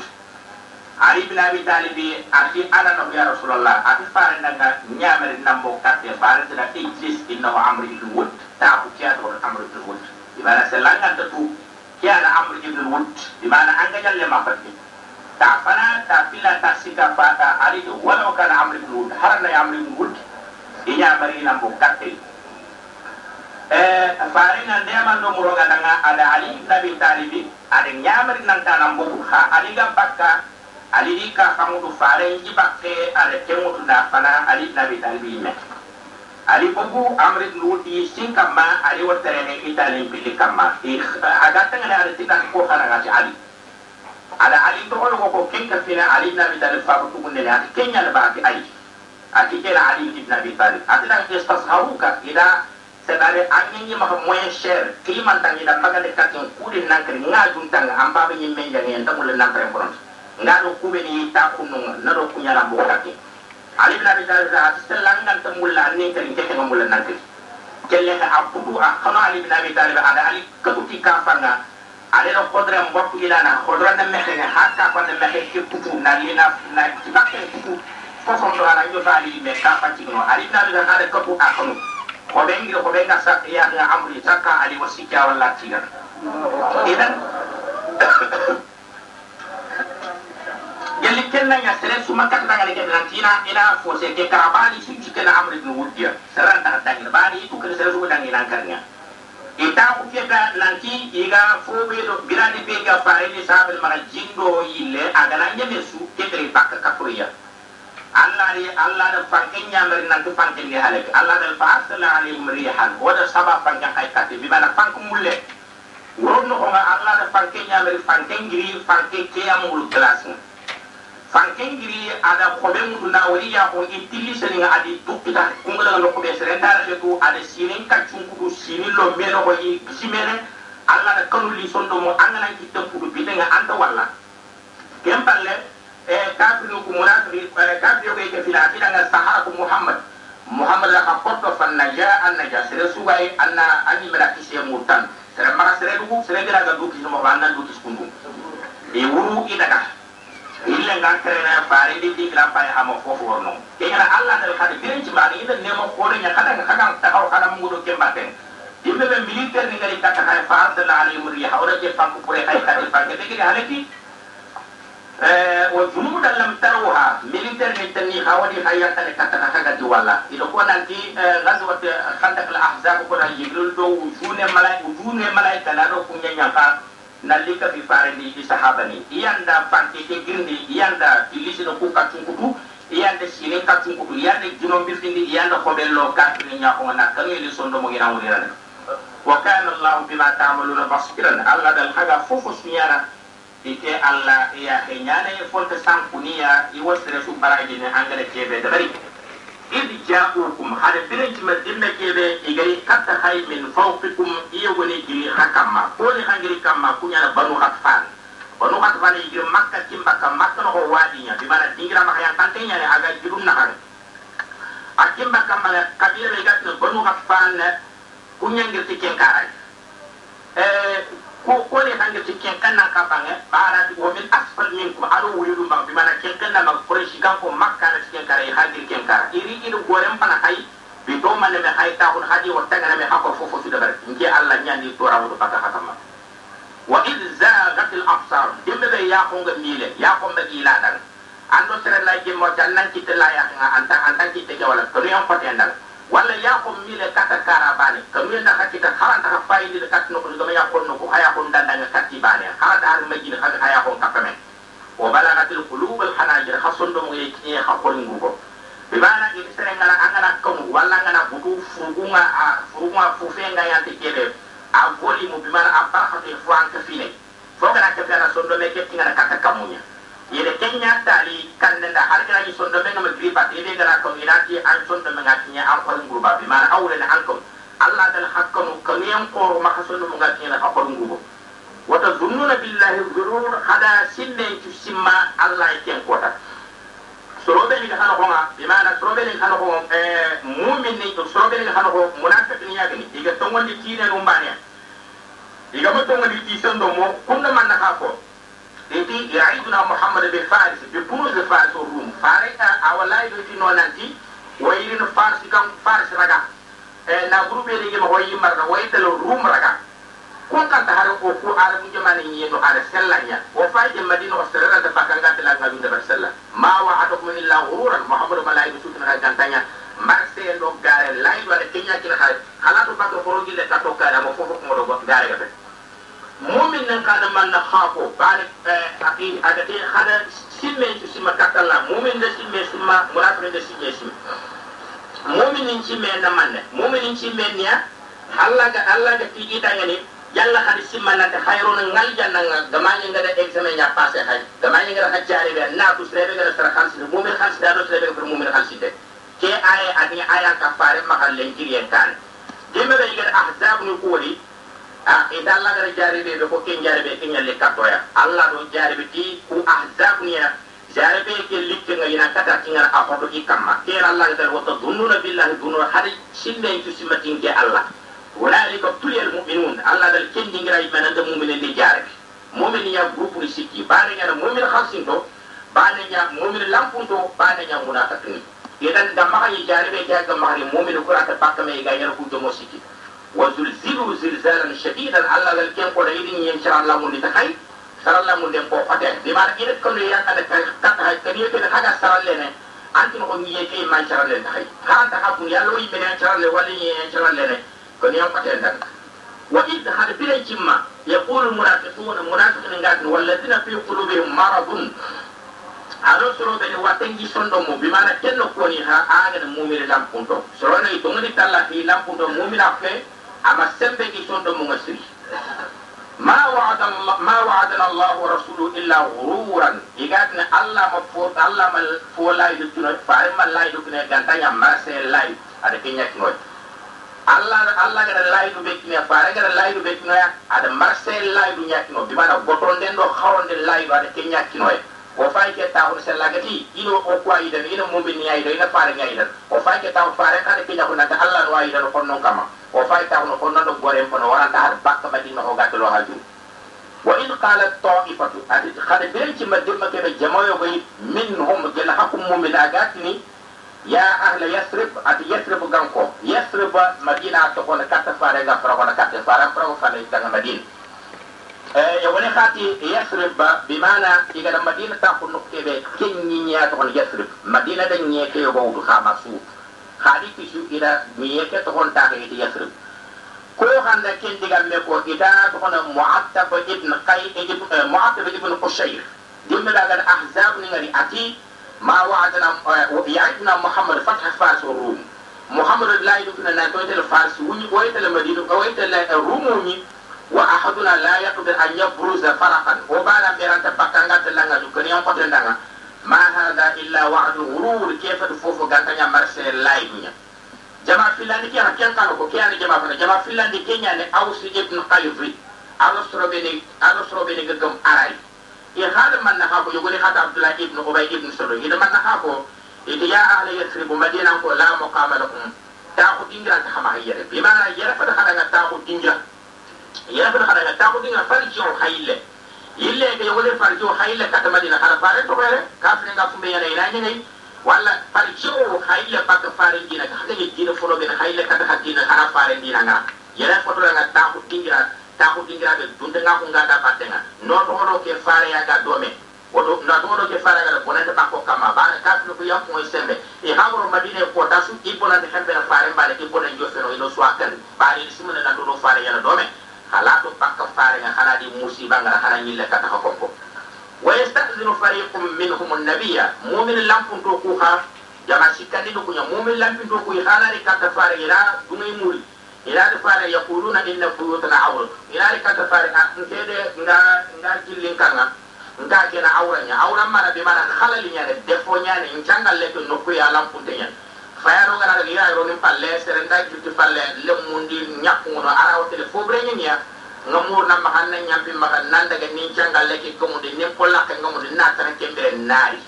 ali bin abi talib ati ana no ya rasulullah ati fare daga nyamere nambo katte fare tana ijlis innahu amri bin wud ta ku kiya do amri bin wud ibana selanga tu kiana amr ibn wud di mana anga jalle mafati ta fana ta fila ta sika fata ali do wala kana amr ibn wud harana ya amr ibn wud inya mari na bo katte eh faringa ndema no muroga danga ada ali ibn abi talib. Ada nyamari nan kana bo ha ali ga bakka ali ka famudu fare ji bakke ada temutu da fana ali ibn abi me ali bugu amri nuti sin kamma ali wotere ne itali pili kamma. I aga tanga ne ali tika ko kana ngati ali. Ada ali to ko ko kenka fina ali na bi dalil fa ko kunne ne ati kenya ba ati ali. Ati kela ali ibn abi talib ati da istasharuka ida sedare anyi ma ko moyen cher kiman tangi da paga de katin kudin nan kan nga dun tanga amba be nyimme jangi en tamul nan pre kono nga do kube ni ta na do ali bin abi talib da selangan temulla ni kan ke kan mulla nan kiri kelle ka apudu a kono ali bin abi talib ada ali kabuti ka fanga ale no kodra mbot ilana kodra na mexe ne hakka ko na mexe ke kutu na li na na tibakke kutu fofo do ala yo bali me ka pati no ali bin abi talib ada kabu a kono. Ko bengi ko benga sa ya amri. Ali wasika wala tigar idan yalli kenna nya sere suma kat daga ke nantina ina fo se ke karabani su ci kana amri no wudiya saran ta daga bani tu kana sere su daga ina karnya ita ku ke ga nanti iga fo be do birani be ga fare ni sabel mara jindo yille aga nan su ke tere bakka kapuriya Allah ri Allah da fanken nyamari nan tu fanken ni halek Allah da fa arsala alayhim rihan wada saba fanken ay kati bi bana fanku mulle wono ko Allah da fanken nyamari fanken giri fanken ke amul glass fanken giri ada kobe mudu na wari ya ko itili seni nga adi dukita kungala no kobe sere ko ada sinin ka chunkudu sinin lo meno ko yi simene alla da kanu li sondo mo angana ki tempudu bi nga anta walla kempalle e kafir ko munafiri kafir ko ke fila fila nga sahara muhammad muhammad la kapoto fan naja an naja sere subay anna ani mera kisse mutan sere mara sere dugu sere gira ga duki mo anna duki skundu e wuru illa ngantere bari di digra pare hamo ko forno e ngara alla dal kadi birin ci mani ida nemo ko nya kada kada ta ko kada mungu do kembaten. Dimbe be militaire ni ngari kata hay fa abdul ali muri hawra je panku pure hay kadi panke de gari halaki eh wa junuda lam taruha militaire ni tanni hawadi hayya kala kata kata gadi wala ido ko nanti eh, ghazwat eh, khandak al ahzab ko na jibril do wujune malaika wujune malaika la do kunya nyaka nallika fi farendi ɗi sahabani iyanda fankeke girndi iyanda filisino ku kacunkutu iyande sini kacunkutu iyande junombirtindi iyanda hoɓello nya ko na kanueli sondomogina wurirane wa kana allah bima tamaluna basiran. Allah dal haga fofo suñana ite allah iya heñanaye fonte sankuniya i wasre su barajine angala kebe dabari id ja'ukum hada bire jima dimme kebe igari katta hay min fawqikum iyo goni jiri hakamma koni hangiri kamma kunyana banu hatfan. Banu hatfan igiri makka kimbaka makka no wadinya di bana dingira maka yang tantenya ne aga jirum nahar akimba kamala kabira igatna banu hatfan kunyangir tikenkarai eh ko ko ne hange ti ken kan nan kapange bara wo min asfal min ko aro wuri dum ba bi mana ken kan na ma quraishi kan ko makka na ken kare hadir ken kara iri idu gorem pana hay bi do man me hay ta hun hadi wa tanga me hakko fofo su dabar nge allah nyandi to rawu baka hatama wa id zaghat al absar. Dimbe be ya ko ngamile ya ko mbe ila dan. Ando sere la je mo tan nan kitte la ya nga anta anta kitte ke wala ko yon patendal walla yakommile kata kara bane ko min na hakkita haranta ha fayidide kattinokoni gama yakon noko ha yakon dandange katti bane haranta har majjini hade ha yakon katta men o balagatil kulubal hanajir ha sondomo ye kiñe ha hori ngugo ɓe mana iɓe sere ngana a ngana kamu walla ngana butu furugunga a furugunga fufe ngayante keɗe a goli mo bimana a barhate fo an kafine fo ngana kafeana sondo me kettingana katta kamuña yele kenya tali kannenda har kana ni sondo men ngam gripa ebe gara ko inati an sondo men ngatinya an ko nguba bi mana awle na ankom allah dal hakkanu kaniyam ko ma hasondo mo ngatinya na ko ngubo wata zunnuna billahi zurur hada sinne tu simma allah ken kota sorobe ni kana ko nga bi mana sorobe ni kana ko eh mu'min ni sorobe ni kana ko munafiq ni yagni diga tongondi tine no mbane diga mo tongondi ti sondo mo kunna man na ka ko e wi yaiduna mouhammada ɓe faris ɓe punusde faris o rum faare awa laydoytino nanti wayrino farsi kam faris raga e naburu ɓeɗe yima ho yimmarta waytala rum raga kon kanta hara o ko ara mu jamana yiyeno ara sella ya o fayde madina o sereranta bakka gaddela ngawi ndebar sella ma wa adakum illa hururan mouhamadou malayɗo sutinata gantaña marse ɗo gaare layɗo aɗa keñakila ha halato bakka horogille ka tokkare ama fof fof moɗo gaare ga ɓen mumin nan kada man na khafo bani aki adate khada simme tu sima katalla mumin da simme sima munafiqin da simme sim mumin simme na manne mumin simme niya Allah ga Allah ga ti ida ngani yalla khadi simma na ta khairun ngal janna gamanya ngada examen ya passé hay gamanya ngada be na tu srebe ngada sara khalsi mumin khalsi da do srebe ko mumin khalsi de ke aya adi aya ka fare makal len kiriyen kan dimbe be ngada ahzab ni kuwari a ida Allah gara jaribe be ko ken jaribe ken nyalle katoya Allah do jaribe ti ku ahzab niya jaribe ke likke nga ina kata kinga a hoto ikamma ke Allah gara wata dununa billahi dununa hadi sinne tu simatin ke Allah ulaika tuliyal mu'minun Allah dal ken dingira imana da mu'minin di jaribe mu'min ya grupu ni sikki bane nya mu'min khalsin to bane nya mu'min lampun to bane nya munafiqin idan da ma yi jaribe ke ga mahari mu'min ko ata pakame ga yar ku sikki وزلزلوا زلزالا شديدا. على ذلكم قريبين ينشر الله من تخي سر الله من دم قوة دي مار إلكم ليان أن تقطع تريه في الحاجة سر الله نه أنت مقوم يكفي ما ينشر الله تخي هان تخافون يالو يبين ينشر الله ولي ينشر الله نه كني يوم قتل ذلك وإذ حدثنا جمع يقول المنافقون منافقين قاتل. والذين في قلوبهم مرضون ado soroɓe ne watengi sondo mo bimana kenno koni ha agana mumire lampunto soroɓe ne tongani talla fi lampunto mumira fe ama sembegi ton ɗo muga siri ma waadana allahu wa rasuluhu illa gururan igatne allah ma fo allah ma fo laayi luttunoy faare ma laayi lukkine gantañam marse laayi aɗa ke ñakinoy allah allah gaɗa laaydu ɓekkine faare gaɗa laaydu ɓekkinoya aɗa marse laaydu ñakkino bimana gotonden ɗo hawronde laaydu aɗa ke ñakkinoya o fay ke ta ko sella gati ino o ko ayida ino mumin ni ayida ina fare ngayida o fay ke ta fare kada ke nyako nata Allah no ayida ko non kama o fay ta ko non gore ko no waranta har bakka madina o gato lo haju wa in qalat ta'ifatu ati khade beren ci madima ke be jamayo go minhum gel hakum mumin agatni ya ahla yasrib ati yasrib ganko yasrib madina to ko na katta fare ga fara ko na katta fare ko fare ta madina wani khati yasrib bi mana iga da madina ta kunu kebe kinyi nya to on yasrib madina da nye ke go du khama su khadi ki su ida mi ke to on ta ke yasrib ko handa ken diga me ko ida to on mu'attab ibn qay ibn mu'attab ibn qushayr dimma daga ahzab ni ngari ati ma wa'adna ya'idna muhammad fath fas rum muhammad la yudna na to tel fas wuni ko tel madina ko tel rumuni وأحدنا لا يقدر أن يبرز فرحا. وبالا بيرانتا فكانغات لانغا جوكني اون ما هذا إلا وعد غرور. كيف تفوفو غانتانيا مارشي لايغنيا جما فيلاندي كي راكيان كانو كو كيان يعني جما فنا جما فيلاندي كي نياني اوسي ابن قايفري انوستروبيني انوستروبيني غغم أراي. يا خادم من نخافو يقولي خاد عبد الله ابن أبي ابن سلوي. إذا من نخافو يا أهل يثرب مدينة لا مقام لكم. تاخذ إنجلترا خما هي؟ بما يرفض خلاغا تاخذ إنجلترا. yasir haraya tagudinga farjiyo hayille yille ke yogole farjiyo hayille katamadina hara fare togere kafirenga fumbe yana ina ñenayi walla farjiyo hayille bakka fare dina ka hakaye dina foloɓene hayille kata ha dina hara fare dinanga yere fotoranga taku dingira taku dingiraɓe dundenga ko ganda battenga no togoɗo ke fareyaga dome. Woto na togoɗo ke fareyaga bonande bakko kamma bana kafine ko yankoy sembe. E hawro madina e kota su i bonande hembene fare mbane i bonen jofeno ino suwa kan bari simune nanduɗo fare yana dome halatu pakka fare nga hana di musiba nga hana nyille kata ko ko wa yastazinu fariqum minhum an-nabiyya mu'min lampun to ku ha jama sikandi do kunya mu'min lampun to ku hana di kata fare ila dungai muri. Ila di fare yaquluna inna buyutana awra ila di kata fare a ngede nga nga jillin kanga nga kena awranya awra mana be mana halali nyane defo nyane njangal le to nokku ya lampun te nyane fayaro gara daga ira ronin palle serenda juti palle le mundi nyakuno ara wote fo brenya nya ngamur na mahanna nyampi maka nan daga nin jangal le ki gomude nin polla ka gomude na tan kembere nari.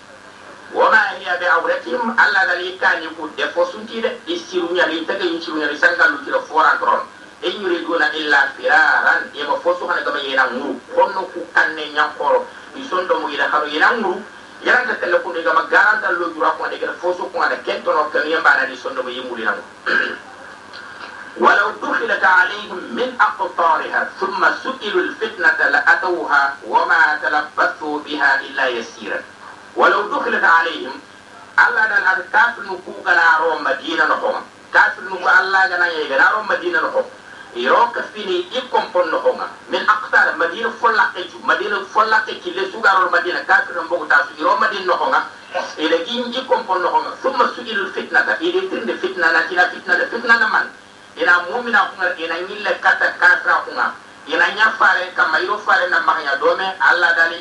Wama hiya bi awratim alla dali kani ku de fo sunti de isiru nya li taga isiru nya sangal lu tira fora tron e yuriduna illa firaran e ma fo so kana gama yena nguru honno ku kanne nyankoro isondo mu ida haru yena nguru yaranta tele ko gama garanta lo jura ko de fo so ko ada kento no kan yamba na di sondo mo. Yimuli nan ولو دخلت عليهم من أقطارها ثم سئلوا الفتنة لأتوها وما تلبثوا بها إلا يسيرا ولو دخلت عليهم الله دال كافر نكو غنا رو مدينة نحوم كافر نكو الله غنا يغنا رو مدينة نحوم يروك فيني يكم بون نحوم من أقطار مدينة فلاقة مدينة فلاقة كي سوغارو مدينة كافر نبوغ تاسو يرو مدينة نحوم إلى جين يكم بون نحوم ثم سئلوا الفتنة إلى تند فتنة نتينا فتنة فتنة نمان ina mumina kunga ina nyille kata kafra kunga ina nya fare kama iro fare na mahya dome alla dali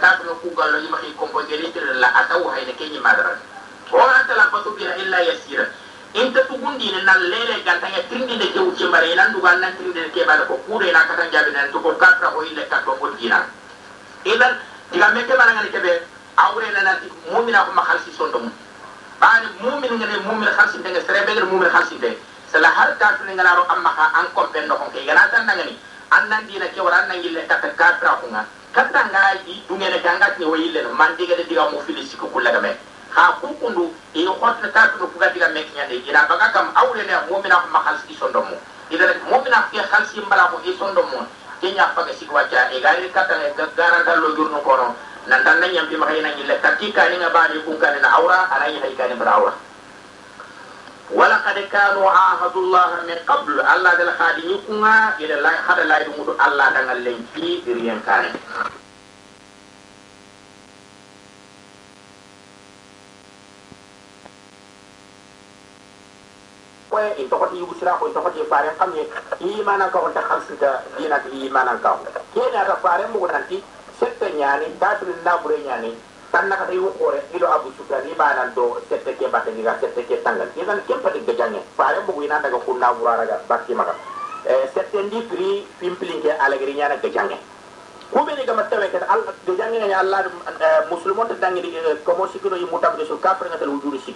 kafra ku gallo yima ki kompo geli tir la ataw hayne kenyi madara o anta la patu bira illa yasira inte tugundine nan lele galtanga tirindine ke wuccembara enan dugal nan tirindine keɓaɗa ko kuuɗo ena katan jaɓinan to ko garta o ille kat ɗo goddina ilan diga me keɓanagani keɓe awrenanati mumina koma halsi sondo mum ɓaani mumin ngene mumin halsindenge sere ɓegene mumin halsinde sala har kafirne nganaro amma ha an compen nokon ke gana tan nangani annan dina ke wara annan yille kata kafira kunga katta nga i dungene ke angatini wo yillene mandigede diga mo filisiki kullaga men ha kunkundu e hotna taatuɗo kugadira men ñande ya ila baga kam awrene momina ko ma halsi sondo mum idana momina ke halsi mbala ko e sondomo ke kenya faga sik wacca e gari kata e gara jurnu kono. Nan tan nan yambi makay nan yille katika ni nga bani kun na awra ala hay kan bra awra wala qad kanu ahadu allah min qabl allah dal khadi ni ila la allah dangal len fi riyen ko in to koti yubusira ko to koti fare kam ni imana ka on ta khalsita dina ki imana ka ke na ta fare mu nanti sette nyani tatri na bure nyani tanna ka wukore ido abu sufyan ni banan do? Sette ke batte ni ga sette ke tangal idan kem pati gajange fare bugu ina daga kunna burara ga bakki maka. E sette ndi pri pimpling ke alagri nyana gajange kube ni gama tawe allah de jangi nga allah musulmon ta dangi ko mo sikino yi mutab de so kafir nga tal wujudi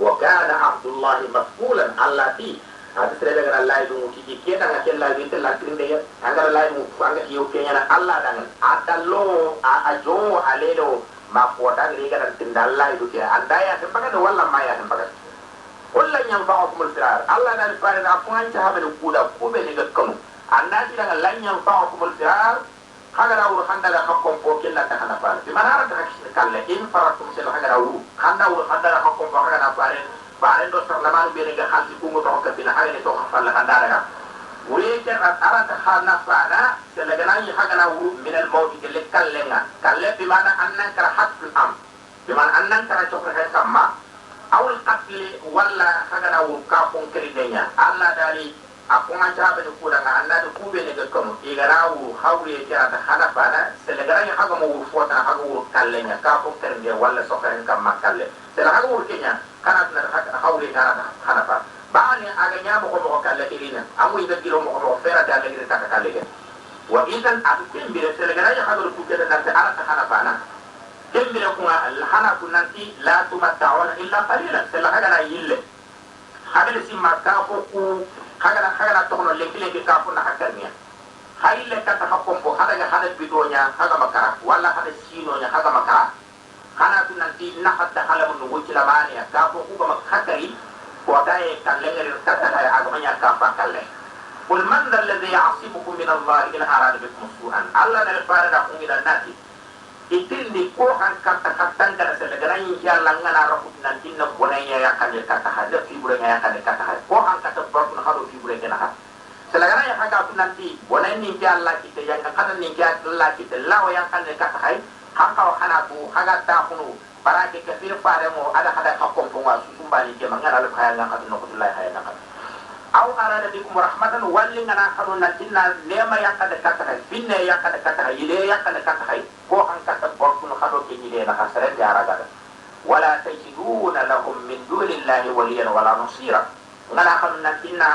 وكان عبد الله مسؤولا الله تي ati sere gara lay dum ki ki ke tanga ke lay binte la trinde ya angara lay mu anga yo ke yana Allah dangan atallo a ajo alelo ma ko dang ri gara tinda lay du ke andaya te pagan walla ma ya te pagan kullu yang fa'akumul firar Allah dan farin afwan ta hamen kuda ko be ni ga kanu andati daga lan yang fa'akumul firar hagara wuro handala hakkom po killata hana faare ɓe manarata hakkille in farattum selo hagara wuro handa wuro handala hakkom po hagana faare faaren ɗo sarlamanu ɓenega halsi ɓungo to hokka bila hagane to falla handaraga wureken arata ha nafana selaganayi hagana wuro minal mawdi gelle kallenga kalle ɓe mana annankara hakkil am ɓe mana annankara cohre hen kamma awol katli walla hagana wuro ka fonkeri deña allah daali a kuma ta ba da kura ga Allah da kube ne ga kanu igara wu haure ya ta hana bana selegara ya haga mu fota haga wu kallenya ka ko kerne walla so kan kam makalle sela haga wu kenya kana na haure kana hana ba ba ne aga nya mo ko kalle irina amu iga giro mo ko fera da le ta kalle ge wa idan a kin bi selegara ya haga ku kede na ta ara ta hana bana kin bi al hana kunanti la tumatta'una illa qalilan sela haga na yille haga simma ka ko ku hagana hagana tokono lempile ke ka fonna hakkarniya hay lekkata ha kompo hadaga hada bidoña haga makara walla hada sinoña haga makara hana tu nanti nahatta halamu no woccilamaniya ka fo kugama hakkari وكاي كان لغير كتر أغمنيا كافا كله قل من ذا الذي يعصمكم من الله إن أراد بكم سوءا الله نرفع لكم إلى الناس itindi ko han kata katan kada se daga nan ya langa na nan ya kan ya kata ha da fibure ya kan kata ha ko kata barku na hado fibure kana ha se daga nan ya haka tu nanti bonan ni Allah kita yang kada ni Allah kita lawa yang kan kata ha han ka hana tu haga ta kunu barake ke fir fare mo ada hada ka ko wa su sumbali ke mangana le kaya nga kadu no ko Allah ha na aw arada bikum rahmatan walli ngana kaduna tinna lema yakada katahay binne yakada katahay ile yakada katahay ko han kata borkun khado ke ile na kasare jaraga wala tajiduna lahum min dunillahi waliyan wala nusira ngana kaduna tinna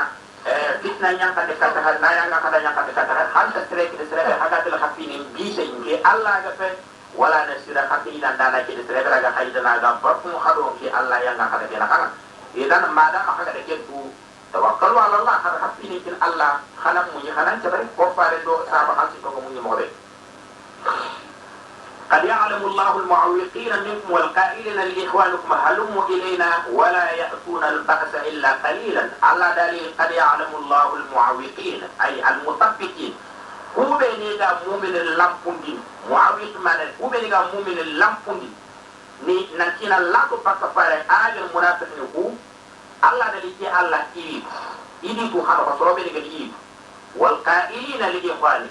fitna yakada katahay na yanga kada yakada katahay han tasre ke tasre haga tel khafini bi sey ke allah ga fe wala nasira khafina dana ke tasre ga haydana ga borkun khado ke allah yanga kada ke na kana idan madama haga de ke du tawakkalu ala allah hada hakkini kin allah halam muñi hanan cabari ko faare do saba hansi togo muñi moxoɓe قد يعلم الله المعوقين منكم والقائلين لإخوانكم هلموا إلينا ولا يأتون البأس إلا قليلا على دليل قد يعلم الله المعوقين أي المطبقين kuɓe ni ga muminin lampundi muawit mane kuɓe ni ga muminin lampundi ni nantina lanko pakka fare aajel munafiqni ku Allah da liki Allah iri idi ku hano ko sorobe daga iri wal qa'ilina li ikhwani.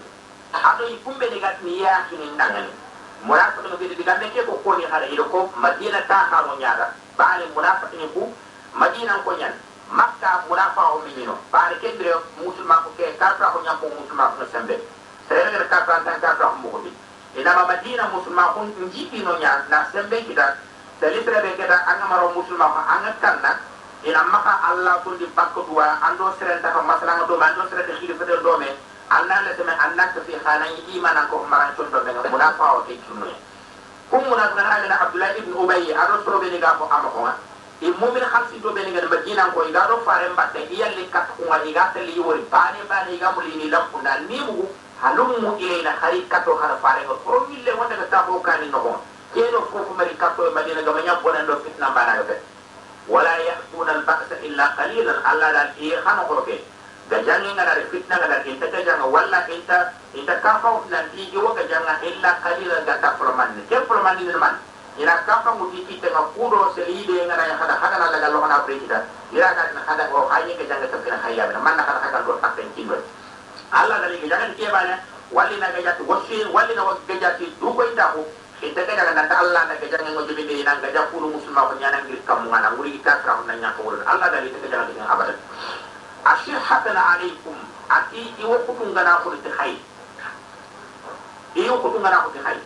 Hado ikumbe daga ni ya kini ndangani munafiqin ko daga be ke ko ko ni hada ido ko madina ta ha mo nyaada baale munafiqin ku madina ko nyan makka munafa o minino baale ke dire musulman ko ke karta ko nyam ko ko sembe sere ga karta tan karta ko mo ko inama madina musulman ko njipi no nya na sembe kita selitre be kita anga maro musulman ko anga kanna ina maka allah ko di bakko duwa ando serenta ko masala do ando serenta khiri fede do me allah le teme annak fi khana yi imana ko maran ton do be muna fa o ke kunu kum muna na ala abdullah ibn ubay ado so be ga ko am ko e mumin khalsi do be ga madina ko iga do fare mbatte iyalle kat ko ngal iga tali wori bane bane iga muli ni lampu na ni mu halummu ilayna khari kato khara fare ko pro mille wonde ga tabo kani no ko keno fofu mari kato madina ga manya bonan do fitna bana ga ولا يأتون البأس إلا قليلا. على ذلك إيه خانا قلوكي جاجاني نغاري فتنة نغاري إنتا جاجانا ولا إنتا إنتا كافا وفلان إيجي وكاجانا إلا قليلا. جاتا فرماني. كيف فرماني للمان إنا كافا مجيكي تنغا قولو سليدي نغاري خدا. خدا نالا جالو منا بريكي دا إلا كاد نخدا قو خايني كاجانا تبكينا خايا بنا. من نخدا خدا قول تبكين كي بل الله دليل جاجان كيبانا ولي نغاياتي وشي ولي نغاياتي دوكو إنتا ita daga na ta Allah na gajan ngo jibi de nan gaja kuru musulma ko nyana ngir kamu ngana wuri ita kram na nyako wol Allah da ita daga dengan abad ashihatan alaikum ati iwo kutun gana ko ti khay iwo kutun gana ko ti khay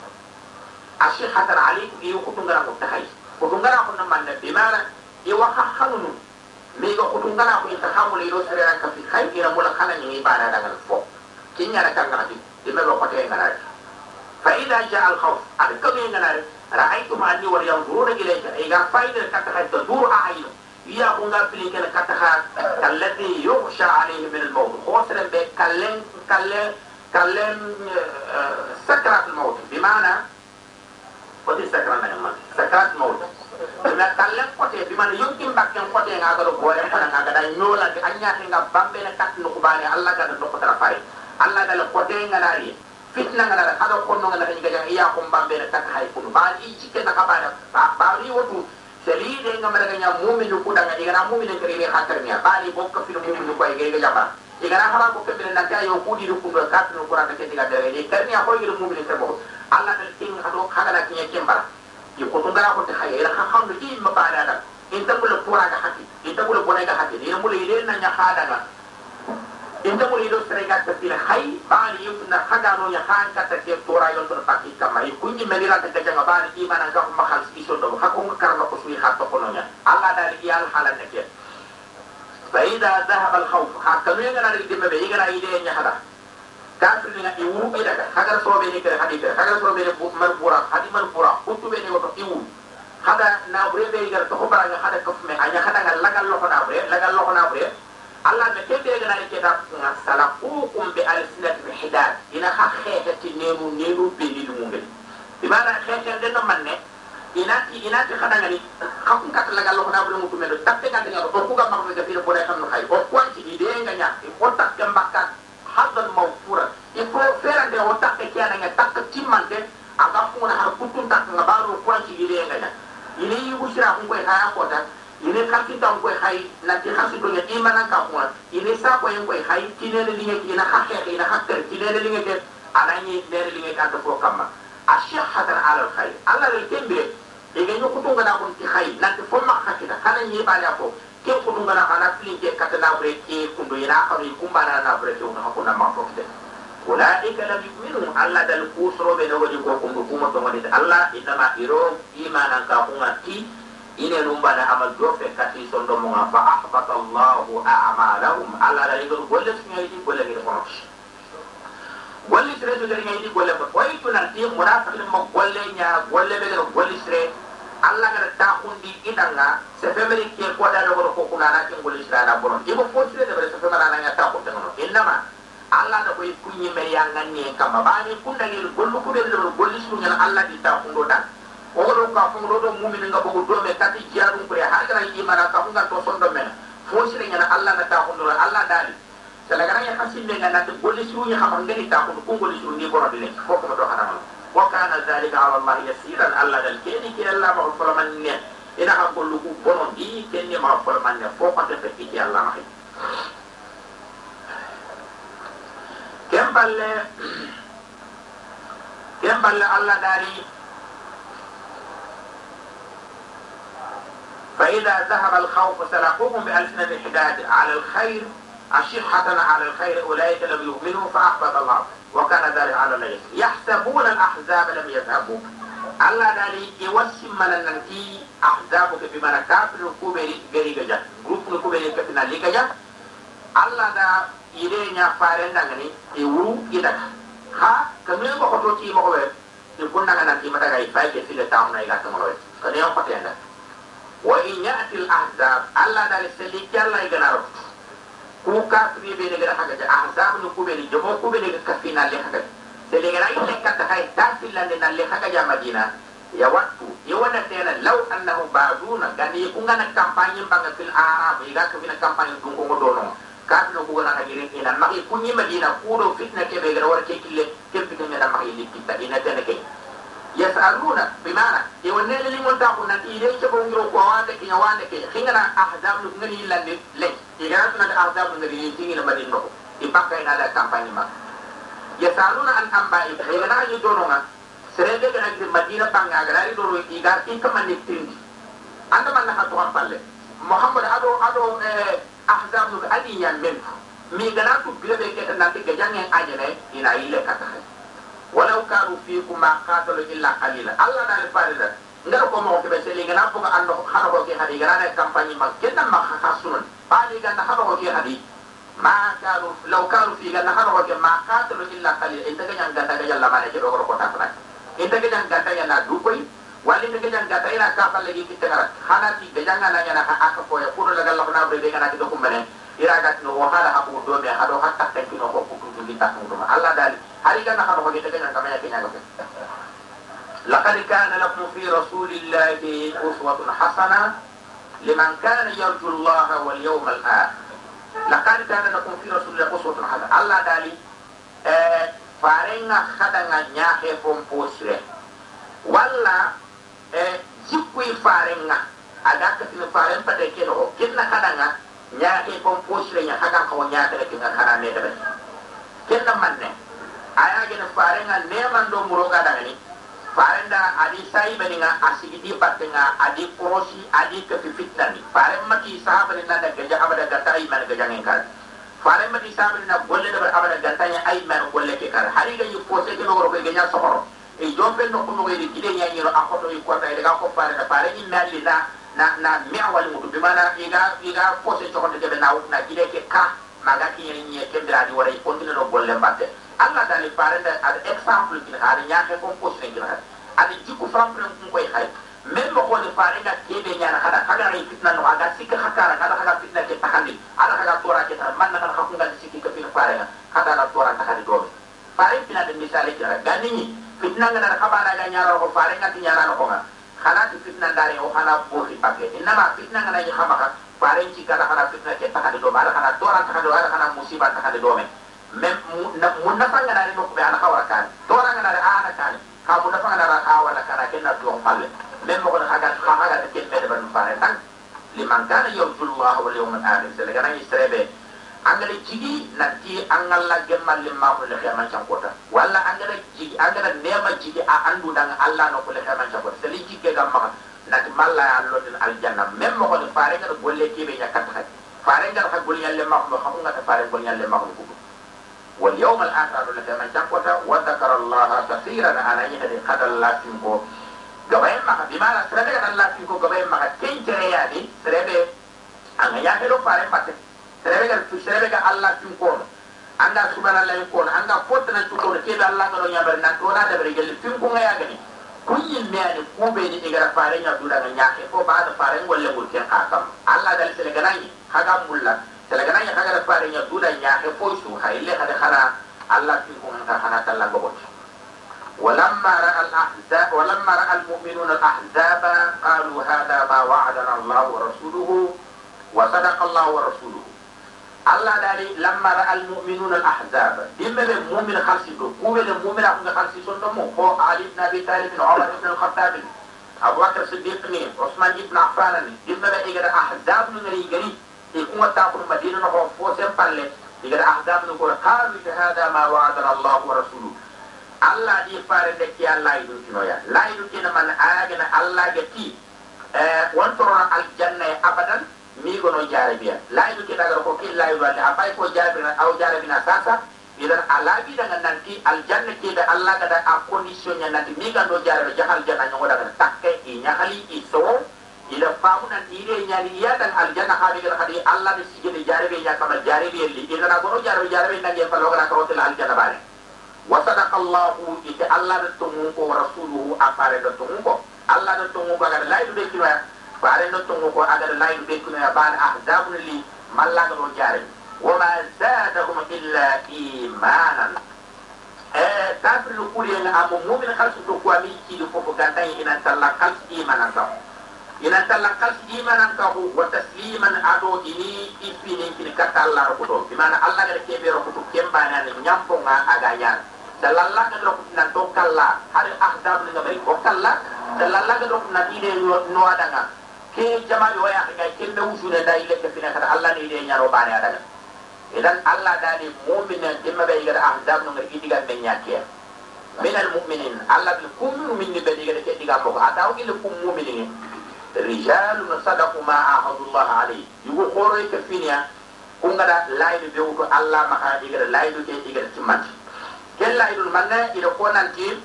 ashihatan alaikum iwo kutun gana ko ti khay kutun gana ko nan manda bi mana iwo hakkanunu mi go kutun gana ko ita kamu le ro sare ka fi khay ira mula kana ni ibada daga fo kinya na kanga bi dimme ko te ngana فإذا جاء الخوف أركبين لنا رأيتم أني ورينظرون إليك إذا فإن الكتخة تدور أعينه يا هنا في لك الكتخة التي يغشى عليه من الموت خوصلا بكلم كلم كلم سكرة الموت بمعنى قد سكرة من الموت سكرة الموت بمعنى كلم قطع بمعنى يمكن بكين قطع هذا لو قوية فلن هذا لأن يولد أن يحن بمبين كتن قباني الله قد نقطة رفاية الله قد نقطة رفاية fitna ngana da hada konno ngana ni gaja iya ko mbambe na tak hay kunu ba i cike na kabada ba ri wotu seli de ngam daga nya mu'minu ku daga diga na mu'minu kare ni hakar ni. Ba ri bokka fil mu'minu ko ge gaja ba diga na hala ko kebele na tayo ku di ku do kat no qur'an ke diga dere ni kar ni ko ge mu'minu ke bo allah dal king hado kaga na kinya kembara yi ko to ngara ko te hay ila ha hamdu di ma ba da in ta bula pura ga hati. In ta bula bona ga hati. Ni mula ile na nya hada ga inda mo lido serega ta tira hay bani yum na haga no ya han kata ke tora yon to pakki kama yi kunyi melira ta gaja ga bani di mana ga ma hal iso do ha ko kar no ko sui ha to kono nya alla dal iyal halan ne ke fa ida dhahaba al khawf ha kanu ya na di mebe igara ide nya hada kafir ni ngi wu ida ga haga so be ni ke hadi ke haga so be ni mar pura hadi mar pura kuntu be ni ko iwu hada na bre be igara to ko bara hada ko me anya hada ga lagal lo ko na bre lagal lo ko na bre Allah da kebe ga nani kita nga salakukum bi alsinat bi hidad. Ina ha khete ti nenu nenu be ni dum ngel di mana khete den no manne ina ti ina ti khada ngani khakun kat la gallo na bu mu tumelo tappe ga ngaro ko ku ga makko ga fira bore xam no khay o kwanti di de nga o tak ke mbakka hadan mawfura faut faire de o tak ke kiana nga aga funa tak nga baro kwanti di de nga nya ini yugo sira ko ko ko ini kasi tan koy hay na ti kasi do nya imana ka ko ine sa ko yen koy hay ti ne le linge ina hakke ina hakke ti ne le linge ke anani ne le linge ka ko kamma ashhatan ala al khair alla le kembe e ga nyoko to ngana kon ti hay na ti fomma hakita kana nyi ba ko ke ko to ngana kana filin ke kundo ina ka ri kumba na bre ke ha ko na ma ko te ulaika lam yu'minu alla dal kusro be no ko kumbu kuma to ngadi alla inama iro imanan ka ko ngati ine numba na amal do fe kati sondo mo nga fa ahbata allah a'malahum ala la yigol golle sunya yi golle ngi ko golle sire do ngi golle ko way to nan ti munafiq mo golle nya golle be do golle sire. Alla ga ta kundi idanga se femeri ke ko da do ko kuna na ke golle sire na bonon ibo fo sire de se femara na nya ta ko tanono innama alla da koy kunyi me yanga ni. Kama bani kunda ngi gollu ko be golle sunya alla di ta kundo dan ogoɗo ka fongoɗo ɗo mumini nga bogo dome kati jarum kure har kana imana ka fungan to sondo mena fo sire ngana allah na taxundoro allah daali sala gana ya hasimbe nga nante golli siruñi xamar ngani taxundu ku golli siru ni borodi le fokkuma to xanamal wa kana dalika ala allah yasiran allah dal keni ki allah ma foloman ne ina xa gollu ku bono di kenni ma foloman ne fo xonte fekki ci allah ma xey kem balle kem balle allah daari فإذا ذهب الخوف سلقوكم بألسنة الحداد على الخير أشحة على الخير أولئك لم يؤمنوا فأحبط الله وكان ذلك على الله يحسبون الأحزاب لم يذهبوا. ألا دالي يوسم من النتي أحزابك في مركات الكوبري غريبة جات غروب الكوبري كتنا لك جات الله دا إلينا فارن نغني يورو إدك ها كمين مخطوتي مخوة يقول نغنى تيمتا غايفاي كسي لتاونا إلا تمروي كنين قطعنا wa til ya'til ahzab alla dal seli jalla ganaro ku ka tri be ne gara haga ahzab nu ku be ni. Jomo ku be ne kafina le haga seli gara ile ka ta kai ta na le haga ya madina ya waktu. Ya wana tena law annahu ba'duna. Gani ku ngana kampanye banga fil arab. Ya ka bina kampanye dun ko dono. Ka no ku ngana hagirin ina magi kunyi madina ku do fitna ke be gara war ke kille ke fitna na magi likita ina tena ke yasaluna bimana e wonne le limon ta ko nan ile ke bon giro ko wande ke wande ke hingana ahdab lu ngani lande le e gara tuna da ahdab ngani tingi na madin ko e ina da kampanye ma yasaluna an ambai e ngana yi dono ma serebe ga ngi madina banga gara ri doro e gar e tindi anda man na ha to an palle muhammad ado ado eh ahdab lu adi yan men mi gana tu bibe ke nan ke jangen ajene ina ile kata walau kanu fiikum ma qatalu illa qalila allah na le farida ngara ko mo ke be seli ngana ko ando hana ko ke hadi ngana campagne ma kenna ma khasunan bali ga na hana ko ke hadi ma kanu law kanu fi ga na hana ko ke ma qatalu illa qalila inta ga nyanga daga yalla ma ne ke do ko ta fara inta ga nyanga daga yalla du koy wali inta ga nyanga daga ina ka falle gi kitta ngara hana ti ga nyanga na nyana aka ko ya kudo daga Allah na be ngana ti do kumbene ira iragat no wahala hakum do me hado hatta tanki no ko kutu bi takum do Allah dali hari kana hado ko gete kana kamaya kina ko لقد كان لكم في رسول الله أسوة حسنة لمن كان يرجو الله واليوم الآخر لقد كان لكم في رسول الله أسوة حسنة الله دالي farenga khadanga nyahe pomposre walla e jikkuy farenga aga katin faren pade keno kinna khadanga nyaake pom posre nya haga ko nyaata ke ngara ne. Dabe kinna manne aya gena farenga ne man do muroga dangani farenda adi sai beninga asigi di patenga adi korosi adi ke fitna ni. Faren mati sahaba ni nada gaja abada gata ai man gaja ngkar faren mati sahaba ni na golle da abada gata ai man golle ke kar hari ga yu pose ke logoro ke ganya sohoro e jombe no ko no ri kide nya nyiro akoto yu ko tay daga ko fare da fare ni na na na mi awal mutu. Bi mana iga iga pose to ko de na na kide ke ka maga ki ni ni ke dira di wara ko no golle mbatte Allah dali farenda ad exemple kin hari nyaake ko ko sen kin hari adi jiku frampre ko koy hay même ko ni farenga kebe nyana kada kada ri fitna no aga sikka hakara kada kada fitna ke tahandi ala kada tora ke tar man kada hakunga sikki ke fil farenga kada na tora tahandi do faren pina de misale kira ganini fitna ngana kabara ga nyara ko farenga ti nyara no ko kana ti fitna dare o kana bo fi pakke inama fitna ngana ni khabaka faren ci kada kada fitna ke tahandi do ala kana tora tahandi do ala kana musiba tahandi do men mem mun na fanga na no be ana kawara kan to na ngana ana kan ka mun na fanga na kawara kan ken na do palle mem mo ko haga ka haga de ken mede ban fare tan liman kana yarju Allah wal yawm al akhir sele gana isrebe angale jigi nanti angalla gemmal limma ko le xema cam kota walla angale jigi angale nema jigi a andu dang Allah no ko le xema cam kota sele jigi gam ma nati malla ya allo din al janna mem mo ko fare ngara golle kebe nyakat ha fare ngara ha golle yalle ma ko xam nga ta fare golle yalle ma ko واليوم الآخر الذي من جنبته وذكر الله كثيرا أنا يهدي قد الله فيكو gabayin maka di mana serebe kan Allah fiko gabayin maka ken jere ya di serebe anga ya helo pare patte serega serega allah tin kono anga subhanallah in kono anga fotana tin kono kebe allah ngaro nyabar nan to na dabare gel tin ko ngaya gani kunyin me ani kube ni igara fare nya dura ga nyake ko ba da fare ngolle ko ken akam allah dal serega nani haga mulla serega nani haga da fare nya dura nyake ko su haile hada khara allah tin ko ngata khana talla gobo ولما راى الاحزاب ولما راى المؤمنون الاحزاب قالوا هذا ما وعدنا الله ورسوله وصدق الله ورسوله الله داري لما راى المؤمنون الاحزاب دم المؤمن خالصي دو كوبل المؤمن اكو خالصي سندمو هو علي بن ابي طالب عمر بن الخطاب ابو بكر الصديق عثمان بن عفان دم بيغا احزاب من غيري يكون تاكل مدينة نحو فوسين بالي يقول أحزاب نقول قالوا هذا ما وعدنا الله ورسوله الله دي فارن دكي الله يدو كنويا لا يدو كنا من آجنا الله يتي وانترون الجنة أبدا ميغنو mi gono jarabiya la yuki dagar ko illa yuwalli afay ko jarabina aw jarabina sasa idan alagi dengan nanti aljanna ke da Allah da a condition ya nanti. Mi gando jarabe jahal janna nyongo daga takke i nyahali i so ila faamu nan ire nyali ya dan aljanna hadi gal hadi. Allah de jaare bi ya sama jaare bi li idan jaare jaare bi nan ya falo gara ko til aljanna bare wa sadaqa Allah ite Allah da tumu ko rasuluhu apare da tumu ko. Allah da tumu ko gara ki wa bare da tumu ko agar laidu de kiwa ban ahzabun li mallaga do jarabe wa ma zadahum illa imanan. Eh lu kuri nga amu mu'min khalsu do ko ami ci do fofo gantan ina talla khals imanan ka. Ina talla khals imanan ka wa tasliman ado ini ipini kini kata Allah ko di mana Allah ga ke be ro ko kemba na ni nyampo nga aga yan. Dalalla ga ro ko nan to kala har ahdab ni ngabay ko kala dalalla ga ro ko na ide no adanga e jamanu waya ka kella usuna da ile ka fina kada Allah ne ile nyaro bana ya daga idan Allah da ne mu'minin dimma bai ga ahzab no ngi diga ben nyake min al mu'minin Allah bil kum min bai ga ke diga ko ata o ile kum mu'minin rijalu sadaqu ma ahadu Allah alayhi yugo khore ka finya kun gada layidu be wuto Allah ma ka diga layidu ke diga timmati kella idul manna ida ko nan tim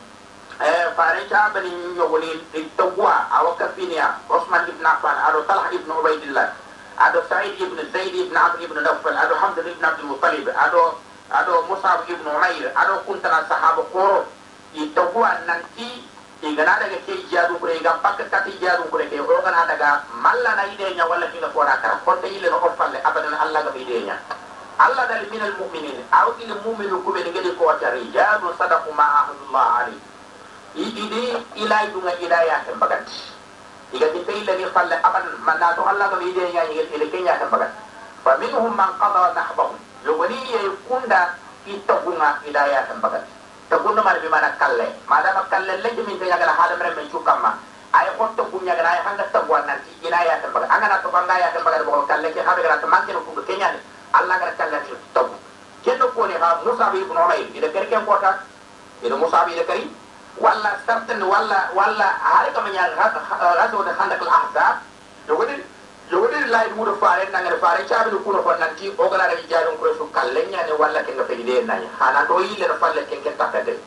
fare ta bani yogoni tawwa awaka finia usman ibn affan ado talha ibn ubaidillah ado sa'id ibn zaid ibn amr ibn nawfal ado hamd ibn abdul muttalib ado ado musab ibn umair ado kuntana sahaba koro itawa nanti igana daga ke jadu kure ga pakka kati jadu kure ke o gana daga malla na ide nya wala kinga kora kara. Konte ile no falle abadan allah ga ide nya allah dal min al mu'minin aw il mu'minu kube ni ngedi ko tari jadu sadaqu ma ahadullah ali ide ilay dunga ilaya ke bagat iga ti tay lagi falle abadan manna to allah ga ide nya ile ile kenya ke bagat fa minhum man qada nahbahu yogoni ye kunda itagunga ilaya ke bagat tagunno mana kalle madama kalle lejje min te yagala hada mere men cukamma ay hotto kunya gara ay hanga tagwa nanti ina ya tan baga angana to banga ya tan baga bo kalle ke habe gara tamante no kugo kenya ni alla gara kalle ci tagu kendo ko ni ha musa bi ibn umayr ida kere ken kota ida musa bi ida kari ولا سرتن ولا ولا عارك من غزو ده خندق الأحزاب. يقولي يقولي لا يدور فارين نعير فارين. شاب يكون فارن نعم، كي أغلى رجالهم كرسو كلين يعني ولا كن في دين نعير خانا دوي لرفال لكن كن تفيد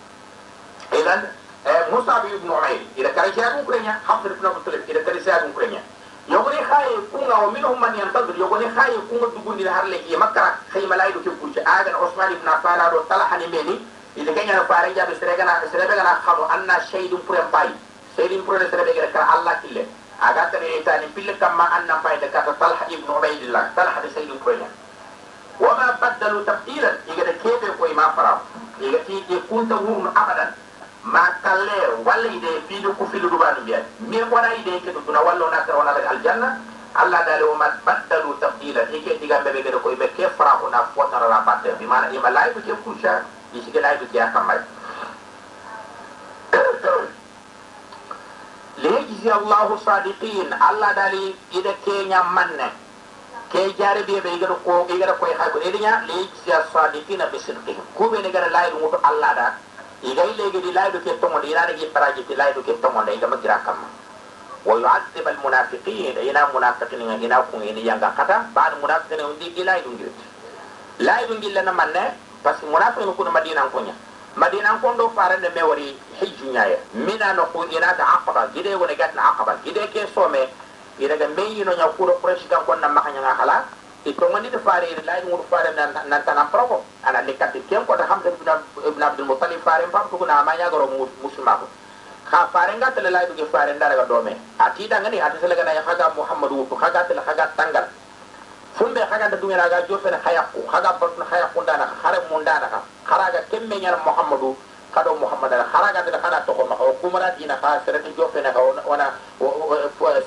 إذن آه، موسى بن عمير إذا كان شاب كرنيا حفظ بن أبو طالب إذا كان شاب كرنيا يقولي خاي كونا ومنهم من ينتظر. يقولي خاي كونا تقولي لهرلي مكة خيمة لا يدو كيف كوشي آدم عثمان بن عفان هذا طلحني مني ida kenya no pare jabe serega na serega na khado anna shaydun pure pai shaydun pure serega gere kala allah kille aga tane ita ni pille kamma anna pai de kata talha ibn ubaydillah talha de shaydun pure wa ma badalu tabdila iga de kebe ko ma fara iga ti de kunta hum abadan ma kalle walla ide fiidu ku filu dubanu biya mi wona ide ke duna wallo na tara wala aljanna Allah dale o man baddalu tabdila ike digambe be gede koy be ke fara ko na fotara la batte bi mana ima lay ko ke kusha allahu sadiqin. Allah dali ida kenya manne. Ke jare biye be igara ko igara ko hay ko edinya liyajzi sadiqina bi sidqihim. Kube ne gara laydu mutu allah da. Igay legi di laydu ke tongo di ina gi paraji di laydu ke tongo da igama gira kamma. Wa yu'adhib al munafiqin. Ina munafiqin ina ko ini yanga kata. Ba'd munafiqin undi laydu ngir laydu ngilla na manne parce que munafiqin ko madina ko nya madina ko ndo farande me wari hijju nyaaya mina no ko ina da aqaba gide wona gatna aqaba. Gide ke some ina ga me yino nya do fresh kan kon na makanya nga i e to ngani de fare ina lay ngur fare nan nan tan provo ana le kat ken ko da hamza ibn ibn abdul muttalib fare pam ko na ma nya goro musulma ko kha fare nga tele lay duge fare ndara ga dome. Ati da ngani ati sele ga na haga muhammadu ko haga tele haga tangal fumbe haganda dungena ga jofene hayakku haga bartun hayakkundana hare mundana ka haraga kemme ñana muhammadu kado muhammadana haraga ndena kana togoma o kumaratiina ka serete jofene ka wona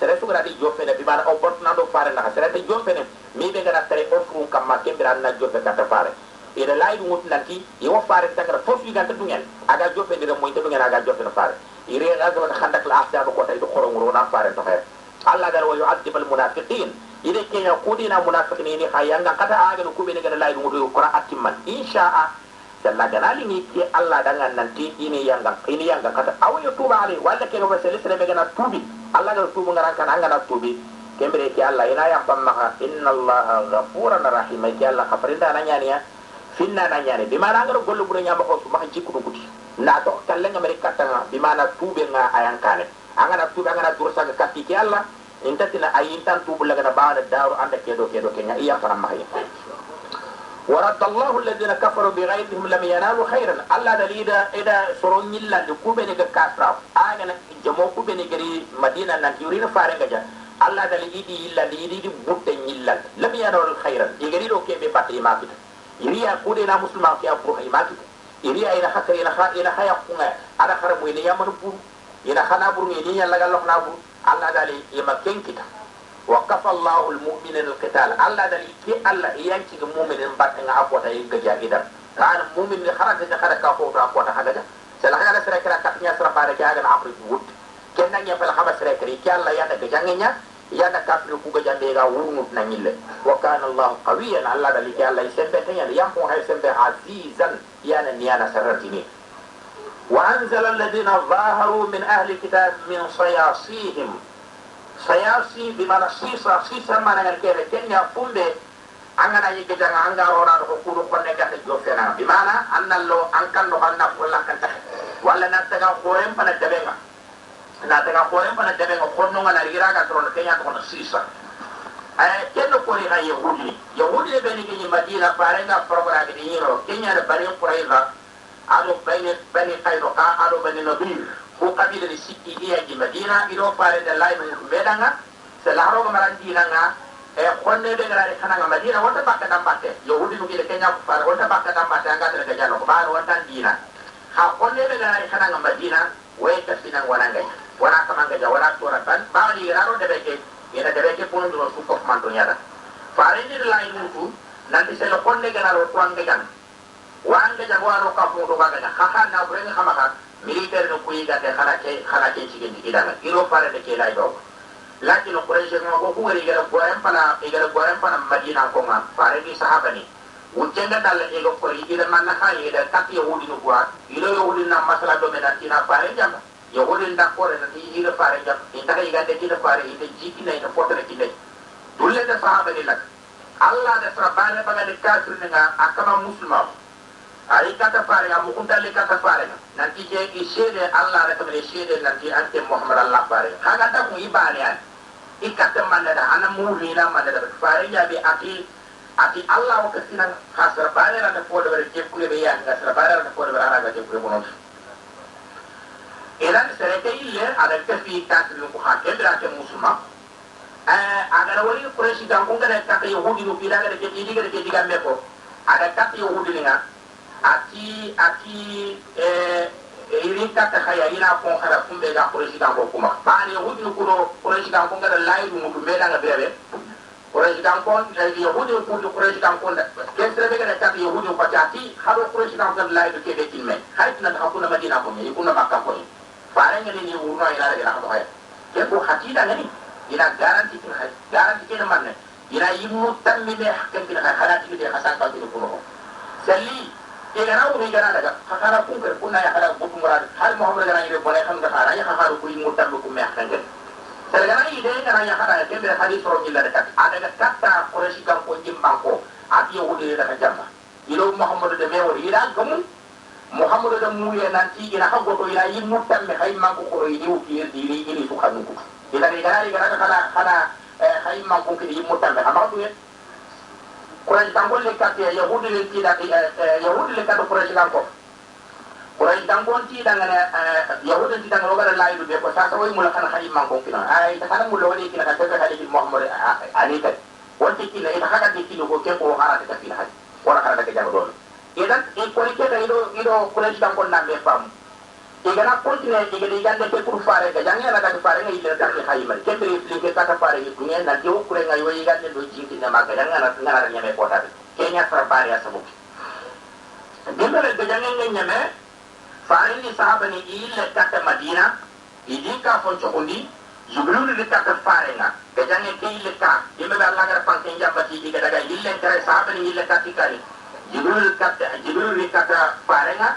sere sugarati jofene o fare na jofe fare ida nanti fare fof aga aga fare ire handak la fare to allah gar wa yu'adhib al munafiqin ida ke ya kudina munafiqin ni hayanga kata aga no kubene gara lay ngudu qura atimman insha'a dalla ganali ni ke Allah danga nanti ini yanga ini yanga kata aw yo tuba ali walla ke no sele be gana tubi Allah gar tubu ngaran kan angana tubi kembere ke Allah ina yang pamma inna Allah ghafuran rahim ke Allah khafarinda nanya ni ya finna na ni bi mana ngaro gollu bu nyamba ko ma jikku kuti na to kalle mere katanga bi mana tube nga ayang kane angana tubi angana dursa ga katti ke Allah. Intatina ayintan tubu laga na baada daru anda kedo kedo kenya iya para mahay ورد الله الذين كفروا بغيرهم لم ينالوا خيرا الله دليدا إذا سرون يلا لكوبني كافرا آغنا جمو كوبني غري مدينة نان يورين فارنجا جا الله دليدي يلا ليدي بوت يلا لم ينالوا خيرا يغري لو كيبي باتي ما بيت يريا كودنا مسلمان في أبو هاي ما بيت يريا إلى خطر إلى خا إلى خا يقوم على خرم وين يامن بور إلى خنا بور وين يلا لغا لخنا بور الله دلي يما كين كتا وكفى الله المؤمنين القتال الله دل كي الله يانكي المؤمنين باتن اقوتا يغجا اذا كان المؤمن خرج خرج كفو اقوتا حاجه سلا حاجه سرا كرا كاتنيا سرا بارك يا غن عمرو وود كنا نيا فلا خبر سرا كري كي الله يانا غجانيا يانا كافر كو غجان ديغا ورنوت نانيل وكان الله قويا الله دل كي الله يسبت يانا يامو هاي سبت عزيزا يانا نيانا سرتيني وأنزل الذين ظاهروا من أهل الكتاب من صياصيهم صياصي بمعنى سيسا سيسا ما نغير كينيا فومبي angana yi gida nga anga rona do ko ko ne gata jo fena bi mana annallo an kan do anna ko la kan ta wala na ta ga ko en pana debe nga na ta ga ko en pana debe nga ko no ngana rira ga tron kenya to na sisa ay kenno ko ri ha yahudi yahudi be ni ni madina pare nga programme ni yiro kenya da bari ko ira ado bani bani kayro ka ado bani nadir ko kabila ni sikki iya di madina ido pare da lay mu bedanga. Se la ro ga marandina nga e konne be ngara kana madina wonta bakka dam batte yahudi no gile kenya ko fara wonta bakka dam batte anga tere gajano ko baro wonta dina ha konne be ngara kana madina way ka sinan wana ngai wana kama ngaja wana tora ban ba ni raro de beke ina de beke pun do su ko man to nyada ni la ni tu nanti se lo konne ngara ro tuan gajan wan gaja wano ka fu do gaja ha ha na bre ni kama ka militaire no kuyi ga de khana ke khana ke chigi ni idanga iro fare de ke lai do laki no quraish ma ko ku wari gara goren pana igara goren pana madina ko ma fare ni sahaba ni wujjenga dal e go kori ida man na khayi ida tapi yahudi no gwa ilo yahudi na masala do mena tina fare jam yahudi nda kore na ti ida fare jam ita ka iga de tina fare ida jiki na ida ki dai dulle da sahaba ni lak allah da sarabane baga de kafir nga akama haqiqatan faariga mukuntalle kata je i allah rakamene ante muhammad allah faariga haga daku i baaneyan i katta ana ati ati allah o kastinan ha sara baanerata foodeɓere jekkude ɓe yahinga sara baanerata foodeɓere haraga jekkude bonon idan sere ille ha yahudi no ko yahudi ati ati eh, eh, irinta ta kaya ina kon kara kumbe ga kuresi ga ko kuma. Bani hudu kuro kuresi ga kon ga laidu mutu meda ga bebe. Kuresi ga kon laidu hudu kuro kuresi ga kon da kesre be ga ta yahudu ko jati haro kuresi ga kon laidu ke be kinme hay tuna ta kuna madina ko me kuna makka ko fare ngani ni wurno ina ga na ko hay ke ko hakida ngani ina garanti kin hay garanti kin manne. Ina yimu tammine hakkan kin hay halati kin hasan ba kin ko salli igana wuri gana daga hakana kun kar kunna ya hada butu murad hal muhammad gana ire bone xam nga xara ya haru ko yimu tambu ko me hakkan gen sel gana ide gana ya hada ke be hadith ro illa daga ada katta quraishi kan ko jimban ko ati yo wuri daga jamma ilo muhammad de me wori ila gamu muhammad da mu ya nanti ina hago to ila yimu tamme hay man ko ko yimu ki diri ini su kanu ko ila ni gana ni gana kana kana hay man ko ki yimu tamme amma du Quraish tangol le kat yahudi le tida yahudi le kat Quraish kan ko Quraish tangol ti da ngana yahudi tida da ngalo gara laidu be ko sa sa way mula kana khali man ko kina ay ta kana mulo wali kina ka ta hadi Muhammad ali ta wonti kina ita haka ti kino ko ke ko hara ta kina hadi wala kana ta jago don idan e ko ke da ido ido Quraish tangol na be fam igana kontine igana igande ke pour fare ga jangi na ka fare ngai le tan khay mal ke tri fli ke kata fare ni dunya na jo kure ngai wo igande do jinki na maga janga na ngara nyame ko ta ke nya fara fare ya sabu dimbele ga jangi ngai nyame fare ni sahaba ni ile kata madina idi ka fon chokundi jibril ni kata fare nga ga jangi ke ile ka dimbele Allah ga pan ke jabati diga daga ile kare sahaba ni ile katikari jibril kata jibril ni kata fare nga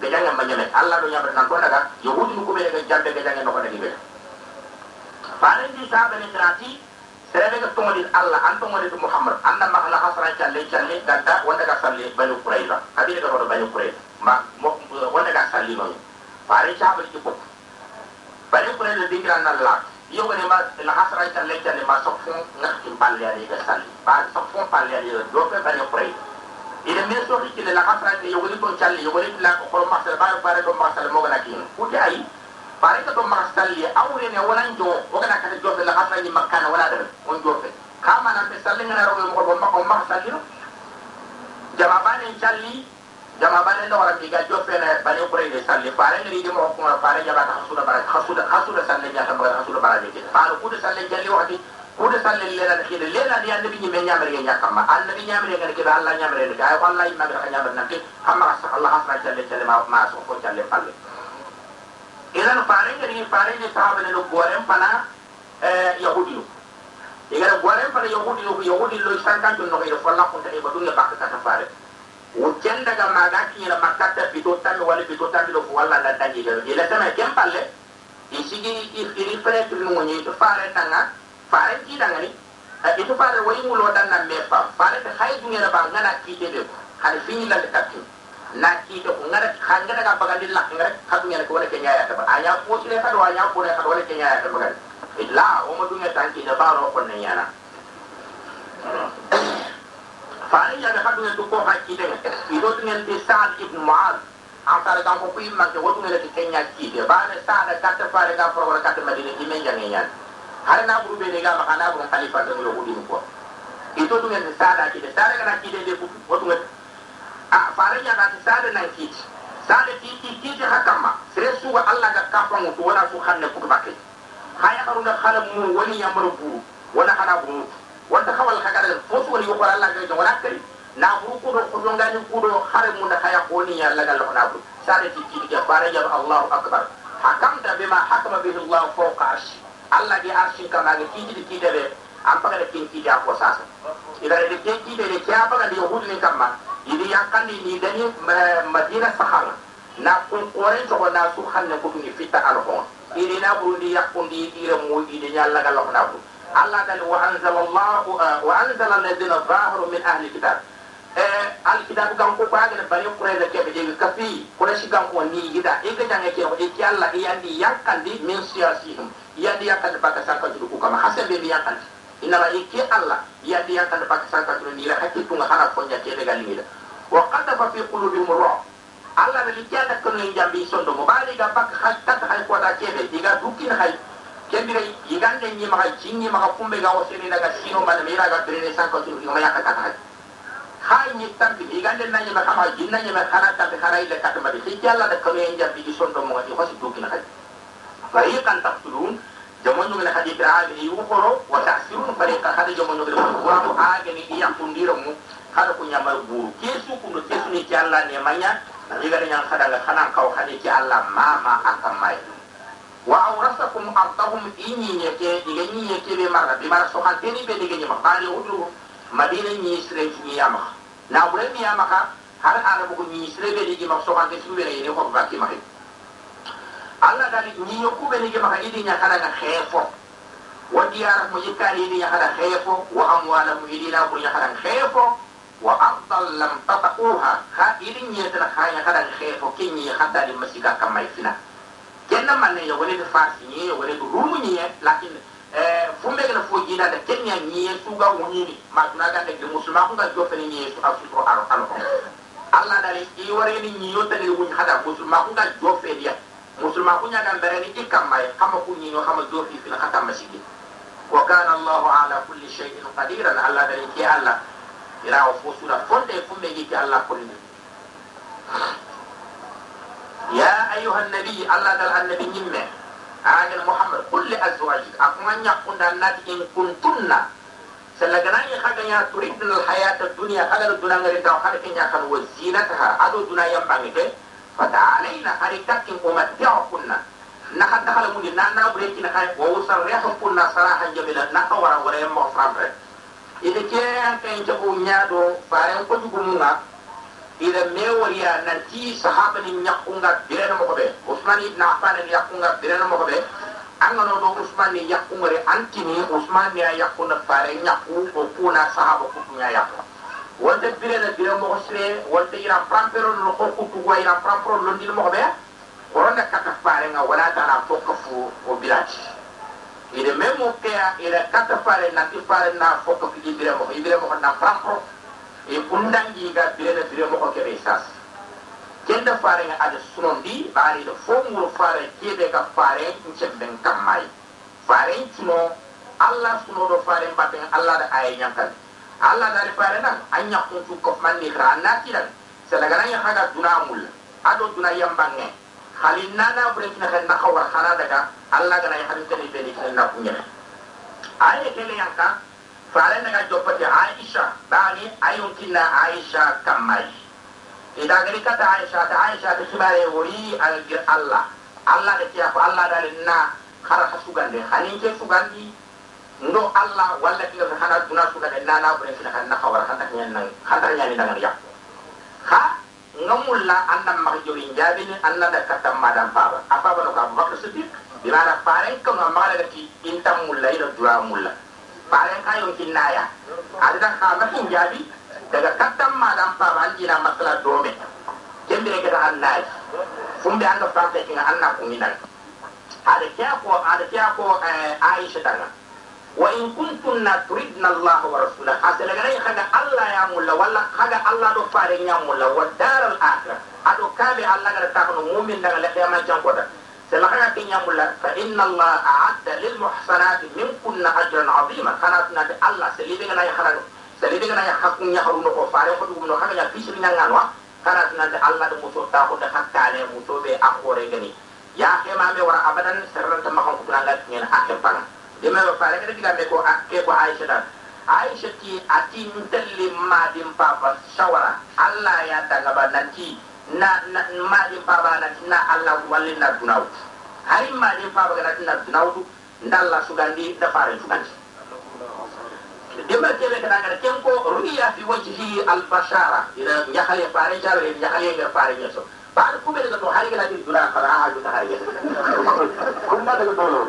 gajanga manyame alla do nyabra nan bona ga yahudi ko be ga jambe gajanga no ko dagi be faare di sabe ni trati serebe ga tumodi alla an tumodi muhammad. Anna ma hala hasra challe challe ganta wanda ga salle banu qurayza hadi ga banu qurayza ma wanda ga salli no faare sabe ci bok banu qurayza dingra nan la yo ga ma la hasra challe challe ma so fon ngati balle ya ga salli ba so fon balle ya do be banu qurayza ida me so ki le la khafra ke yogoli ton challi yogoli la ko khol masal ba bare do masal mo gana kin ku ay bare ka do masal li awre ne wala njo o gana ka jo la khafra ni makkana wala dal on jo fe kama na be sal ngana ro mo ko ma ko masal li jama bane challi jama bane ndo wara mi ga jofene bane ko re salli fare ni di mo ko fare jaba ta hasuda bara hasuda hasuda salle nyata bara hasuda bara ni fare ku de salle jalli wati ku de salle lela de khide lela di annabi ni me nyamare ya nyakama annabi nyamare ga ke Allah nyamare ga ay wallahi ma ga nyamare nak amma sa Allah hasna jalle jalle ma ma so ko jalle palle idan fare ni fare ni sahaba ne no gorem pana eh yahudi igara gorem pana yahudi yahudi lo sankan to no ida falla ko ta e badunga bakka ta fare wucen daga maga kiyana makata bito tammi wala bito tammi do wala da daji do ila sama kem palle isigi iri fere tu no nyi to fare tanga fare ti danga ni itu fare wayi mulo dan na mefa fare ta hay na ba ngana ki de hal fini la de takki na ki to ngara khanga daga bagal la ngara khadu ngara ko wala kenya ya ta anya ko sile ka do anya ko ne ka wala kenya ya ta bagal illa o mo dunga tanki da baro ko ne yana fare ya ga hadu to ko hakki de ido tungen ti sa'd ibn mu'ad. An sare ga ko pi ma ke wotu ngere kenya ki de ba ne sa'd ka ta pro wala ka ta madina di men jange yan har na buru bene ga maka na buru hali fa dan ko ito dun ne sada ki da sada kana ki da ku wato ne a faran ya ta sada nan ki sada ki ki ki da hakan ma su ga Allah ga kafan wato wala su hanne ku bakai haya karuna khala mu wani ya marbu wala kana buru wanda kawal ka gadan ko su wani ko Allah ga wala kai na buru ko do ko ngani ko do hare mu da haya ko ni ya Allah ga na buru sada ki ki da faran ya Allahu akbar. Hakamta bima hakama bihi Allah fawqa arshi Allah di arsi kan lagi tinggi di tidak le apa kan lagi tinggi di apa sahaja. Ila lagi tinggi di lagi apa kan dia hujung ni kamera. Ini yang kan ini dari Madinah Sahar. Nak kumpulin coba nak suhan yang kumpul ni fitah alhamdulillah. Ini nak bunyi yang pun di ini mui ini nyala kalau nak Allah dan wahai Allah eh, wahai Allah yang di dalam min ahli kitab. al ida gan ko ba ga bani kurai da ke bije kafi kuma shi gan ko ni gida in ga dan yake ki iya di yankan di min siyasihim iya di yankan da baka saka duru kuma hasan be di yankan ina ma ki Allah iya di yankan da baka saka duru ni la hakki kun hana ko nya ke daga limida wa qadafa fi qulubihim ra Allah da liya da kun ni jambi sondo mo bali ga baka hakka ta hay ko da ke be diga dukin hay kendire yigande ni ma jinni ma kumbe ga wasiri daga sino ma da mira ga ma ta hay ni tambi yigande na ñi maxa ma jinna ñi maxa kana tambi kana ile kata ma di yalla da kame en jabbi di sondo mo ngi hosi duki na hay fariqan taqtulun jamono ngene hadi biraali yi wukoro wa tasirun fariqan hadi jamono ngene wa to ageni iya kundiro mu hada ko nyamar buru kesu kundo kesu ni yalla ne manya na yigande nyang hada ga kana kaw hadi ci Allah mama akamai wa awrasakum ardahum inni yake diga ni yake be marra be mara so kan teni be diga ni ma bali udru madina ni sire ni yama la bure mi maka har ara bu ni srebe ligi ma so kan kesu bere ni ko bakki ki alla dali ni yo ku be ligi maka idi e nya kala na khefo wa diyara mu yikari ni nya kala khefo wa amwala mu idi e la bu nya kala khefo wa ardal lam tatquha kha idi e nya tala kha nya kala khefo ki ni hatta di masika kamai fina kenna man ne yo wala ni farsi ni yo wala de rumu ni lakin Eh, fumbe gana fo jina da kenya nyiye su ga wuni ma tuna ga da musulma kun ga jo fene nyiye su sutro aro aro alla dare e i wari ni nyiyo tele wuni hada musulma kun ga jo fene ya. Musulma kun ya ni ikam mai kama ku nyiyo kama jo fi fina kata masjidi wa kana allah ala kulli shay'in qadiran alla dare ki alla ila wa fo sura fonde e fumbe gi alla kulli ya ayuha nabi alla dal annabi nyimme. آجل محمد قل لأزواجك أكما يقول الناس إن كنتن سلقنا يخاقنا تريدن الحياة الدنيا خلال الدنيا غير خلق يخل وزينتها أدو دنيا ينبغيك فتعالينا حركتك أمتعكن نحن دخل من نانا بريكنا خايف ووصرحكن صراحا جميلا نحورا ولا يمغ فرامر إذا كان كان جبو نيادو فارن كجبو منا ida mewoliya nanti sahabani ñakkunga birene moko ɓe usmane ibne afane ni yakkunga antini usmane ni a yakkuna fare ñakku ko kuna sahaba kutuña yakku wonde birene bire moko sire wonde ina pramperol lo hokkutugo ina pramperol londil moko ɓe korona kata fare nga wona tana o memo e kundangi ga birena bire mo ko kebe sas kenda fare nga ada sunondi bari da fomuro fare kebe ga fare nchemben kamai fare tuno Allah suno do fare mbaten Allah da ay nyankal. Allah da fare nan anya kuntu ko manni ra na tiran selagana ya haga duna mul. Ado duna yambange halin nana bure kina kan na khawar khana daga. Allah gana ya hadin tani be ni kina na kunya aye kele yanka fare daga jopati aisha bani ayun kinna aisha kamai. Ida gari kata aisha ta aisha ta kibare wori algir allah. Allah da kiya allah dalin na khara hasugande hanin ke sugandi. Ndo allah walla kiga hana duna sugande nana bure kina kan na khawar khana nyan khana nyani daga yakko ha? Ngamulla anda mahjuri jabini anda da kata madam baba apa ba ka bakr siddiq? Bilana pare ko no mala ti intam mulla ila dura mulla بعدين كان يمكن نايا هذا خاطر حنجابي دعك كتم ما دام فاهم جينا مثلا دومي؟ كم بيرجع عن ناي فم بيعند فاهم كي عن نا كمينا هذا كيفو هذا آه، كيفو عايشة دنا وإن كنتن تريدن الله ورسوله أصل غير خد الله يا مولا ولا خد الله دو فارين يا مولا ودار الآخرة. أدو كابي الله غير تاكل مؤمن دعك لقيا ما جنبه selagana ke ñamulla fa inna allah aadda lilmuhsanati minkunna ajran azima kanatunade allah se liɓeganaya haraɗo se liɓeganaya hakku ñaharuno ko faare ko ɗugum no hagaña pisiri ñangan wa kanatunade allah ɗo musotta ko de hakkane musoɓe a hoore gani ya hemame wara abadan serranta mahan kutunangatiñen a hempalan ɗemeɓe faare kede digamme ko ke ko aicha tan aicha ti ati ntelli madin papa sawara allah ya dagaba nanti na maɗin paɓa natina allah wallinna dunawu hari maɗin paɓa ga natina dunawdu ndalla sugandi nda fare sugandi. Demba kebe kana ngara ken ko ruya fi wajhi al bashara ila nyahale fare jabe nyahale ngar fare nyeso بعد كوبي daga to hari gana di dura fara ha ju tahari kunna daga dolo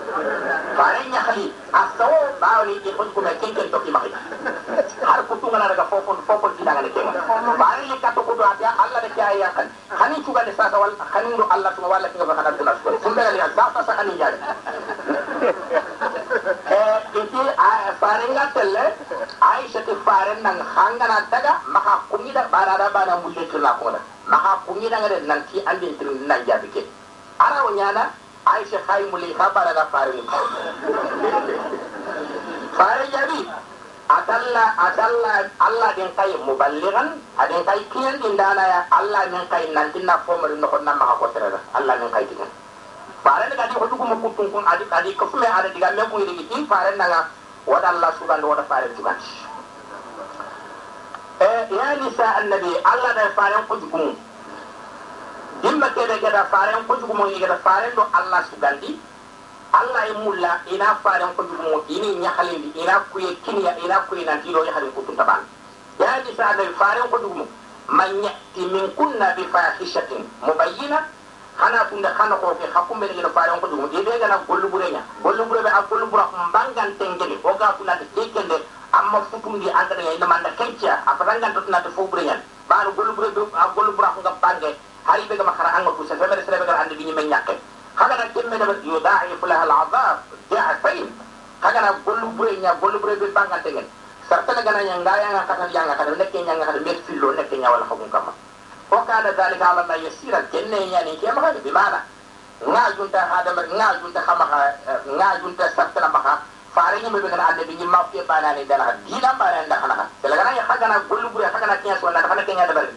bare nya khali asaw baawli ke ko ko ken ken to ki makita har ko tunga daga fofon fofon di daga ken bare li ka to ko do atiya alla de kaya ya kan khani cuga de sasa wal khani ndo alla tuma walla kinga bakana dula ko kumbe ga ya sa sa khani jare eh iti bare nga telle aisha ti fare nang hangana daga maka kumida barada bana mulle kila ko da maka kunyi da ngare nan ti ande tin nan jabi ke ara o nyana aisha khay muli khabara da fare ni fare jabi adalla adalla allah den kay muballighan aden kay kiyan din dana ya allah den kay nan tin na fomar no kon na maka ko tere allah den kay tin fare daga di hodu ko mo kutun kun adi adi ko fume ada diga me ko yidi tin fare naga wada allah subhanahu wa ta'ala jugan ya nisa annabi allah da faren kujugumu dimma kebe gada faren kujugumu ni gada faren do allah sugandi allah e mulla ina faren kujugumu ini nyahalindi ina kuye kinya ina kuye nanti do yahalin kutun taban. Ya nisa annabi faren kujugumu man yati min kunna bi fahishatin mubayyina hana tunda hana ko ke hakumbe ni gada faren kujugumu ibe gana gollu burenya gollu burebe a gollu bura mbangan tengeli kula de tekende amma futundi andare ina manda kencia afarangan tot nata fo brenyan banu golu bre do a golu bra ko bange hari be ma khara anga kusa femere sere be andi bi nyime nyakke kaga na kemme da yo da'ifu laha al'adab da'afain kaga na golu bre nya golu bre be bangan tengen sarta na gana nyanga nga kata nyanga kata nekke nyanga kata met fillo nekke nya wala hakum kama. O kana dalika ala ma yasira kenne nya ni kema kala bi mana? Nga junta hadamar nga junta khama nga junta sarta na maka fare ni mebe kana ande bi ma fi bana ni dala dina bana nda kana dala kana ya kana gollu bure kana kinya so na kana kenya dabar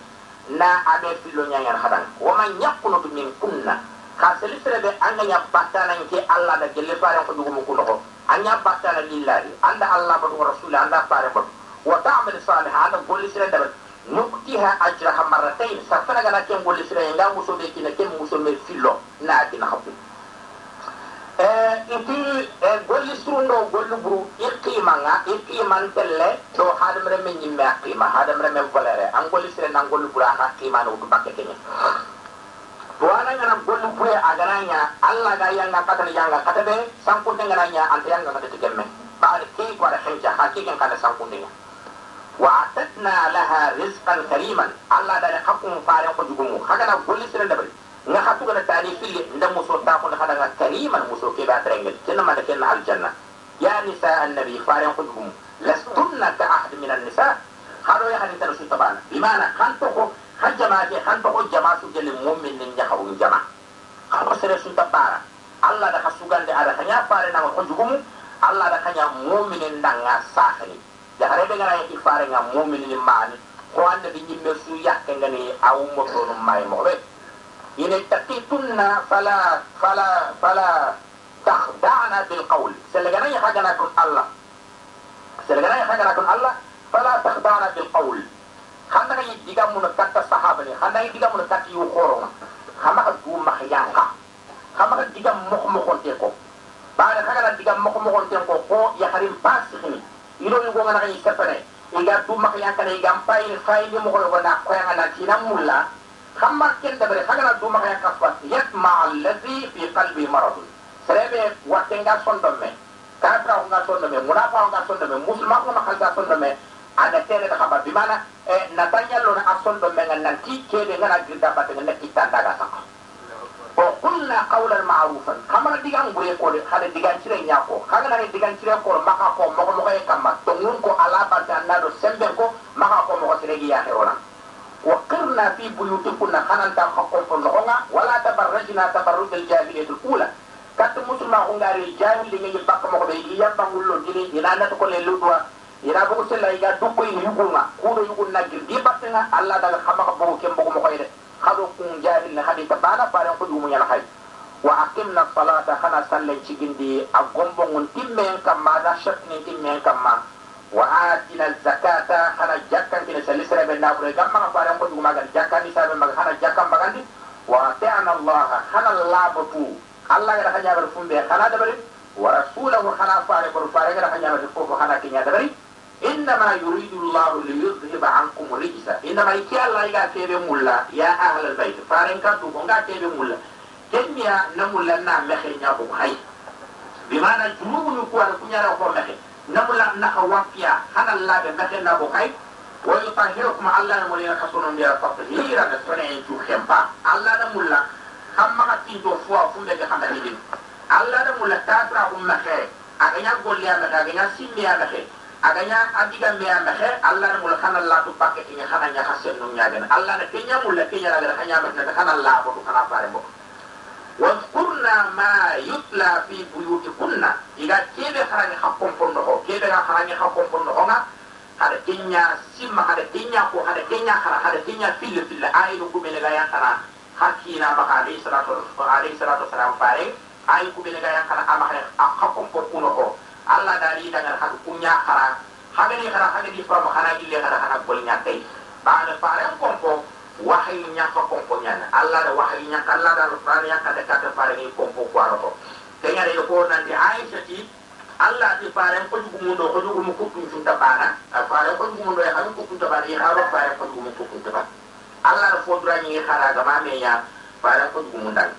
na abe filo nya yar hadan wa man yakunu min kunna ka seli sere be anga nya batana ke Allah da gelle fare ko dugu ko no anya batana lillahi anda Allah ba rasul anda fare ko wa ta'mal salih anda golli sere dabar nuktiha ajraha marratayn safana gana ken golli sere nga muso be kina ken muso me filo na kina hafu iti golli surundo golli buru iqima nga iqiman telle do hadamre men nyimme aqima hadamre men volere an golli sire nan golli buru aka aqima no du bakke kenye wana ngana golli buru agaranya alla ga yanga kata yanga kata be sankunde ngana nya ante yanga kata tikemme baade ki ko ada henja hakikan kada sankunde nya wa atatna laha rizqan kariman. Alla da hakkum faare ko jugumu hagana golli sire dabari nga hatu gana tani fili nda muso ta ko hada nga kariman muso ke ba trengel kenna man kenna aljanna ya nisa annabi faran khudum lastunna ka ahad min an-nisa hado ya hadita rasul tabana bimana kan to ko kan ke kan ko jama'a su jeli mu'min nin ya hawu jama'a hado sere sun tabara allah da hasugan da ada kanya fare na jugumu allah da kanya mu'minin da nga sahani ya hare be ngara ya fare nga mu'minin mani ko annabi ñimme su yakke ngani awu motono may mo be fala takhda'na bil qawl. Selagana ya hagana kun allah. Selagana ya hagana kun allah fala takhda'na bil qawl. Xanda nga diga mun katta sahaba ni xanda diga mun katta yu khoro xama ka du ma yanka xama ka diga mokh mokhonte ko baare hagana diga mokh mokhonte ko ko ya harim pasihni iro ma ken da bare hagana du ma yanka fa yatma alladhi fi qalbi marad. Serebe watenga sondomme kafra nga sondomme munafa nga sondomme musulma nga khalta sondomme ada tere da khaba bimana e natanya lo na asondo menga nanti kede ngana girda batte ngana kita daga saka o qulna qawlan ma'rufan. Kamana digan gure ko de khale digan cire nyako. Kaga na digan cire ko maka ko mo mo e kamma to ngun ko ala banta na do sembe ko maka ko mo sire gi ya herona وقرنا في بيوتكن خننتا تخقف هنا ولا تبرجنا تبرج الجاهلية الأولى. كانت مسلمة هنغاري جاهل لن يبقى مخدي يبقى مولو جلي إلى نتكو للودوا إلى بقول سلا إذا دكوا يهونا كورو يهونا جلدي بتنا ألا دل خمق بقول كم بقول مخير خذو كون جاهل نخدي تبانا. فارن كل يوم ينخاي وأقمنا الصلاة. خنا سلا سلة دي أغنبون تمين كما ذا شرط نتيمين كما وآتنا الزكاة حنا جاكا في شلسة لبنا أبرا جاكا فارا مقدو مغان جاكا نسا بمغ حنا جاكا مغان وآتعنا الله حنا الله بطو الله يرحى نعمل فن بي خنا دبري. ورسوله حنا فارا قرر فارا يرحى نعمل فن بي حنا كنا دبري. إنما يريد الله ليذهب عنكم رجسا إنما يكي الله يكا كي بمولا يا أهل البيت. فارا انكا دوبو انكا كي بمولا كنيا نمولا نعمل خي نعمل خي بمعنى جنوب يكوى لكنيا نعمل خي نمولا نخا وفيا خنا الله بمخي نابو خي ويطهركم الله نمولين خصونا بيا تطهيرا نسوني جو خمبا الله نمولا خمّا تيجو فوا فوندك خمّا هيدين الله نمولا تاترا أم مخي أغنيا قوليا مخي أغنيا سيميا مخي aganya adiga me amahe allah na mul khana la tu pakke ki khana nya khasen no nya gan allah na kenya mul la kenya la khanya ba na khana واذكرنا ما يتلى في بيوتكن. إذا كيف خرج حقهم فنه كيف خرج حقهم فنه هنا هذا كنيا سيم هذا كنيا كو هذا كنيا خر هذا كنيا فيل فيل. أي لو كم لعيا خر حكينا ما عليه سلامة عليه سلامة سلام فارين أي كم لعيا خر أما خر حقهم فنه Allah dari dengan hak punya khara hagani khara hagani fa khara illa khara khara bolnya tay ba'da fa'ran kompo wahinya ñaka kompo na alla da waxi ñaka alla da rufani ñaka da kata pare ni kompo kwaro ko kenya da ko nan di aisha ti alla ti pare ko jugu mundo ko jugu mu juga tun ta bana a eh, pare ko jugu mundo ya han kutu ta bana ya ro pare ko jugu mu kutu ta bana alla da fodra ni khara ga ma me ya pare ko jugu mundal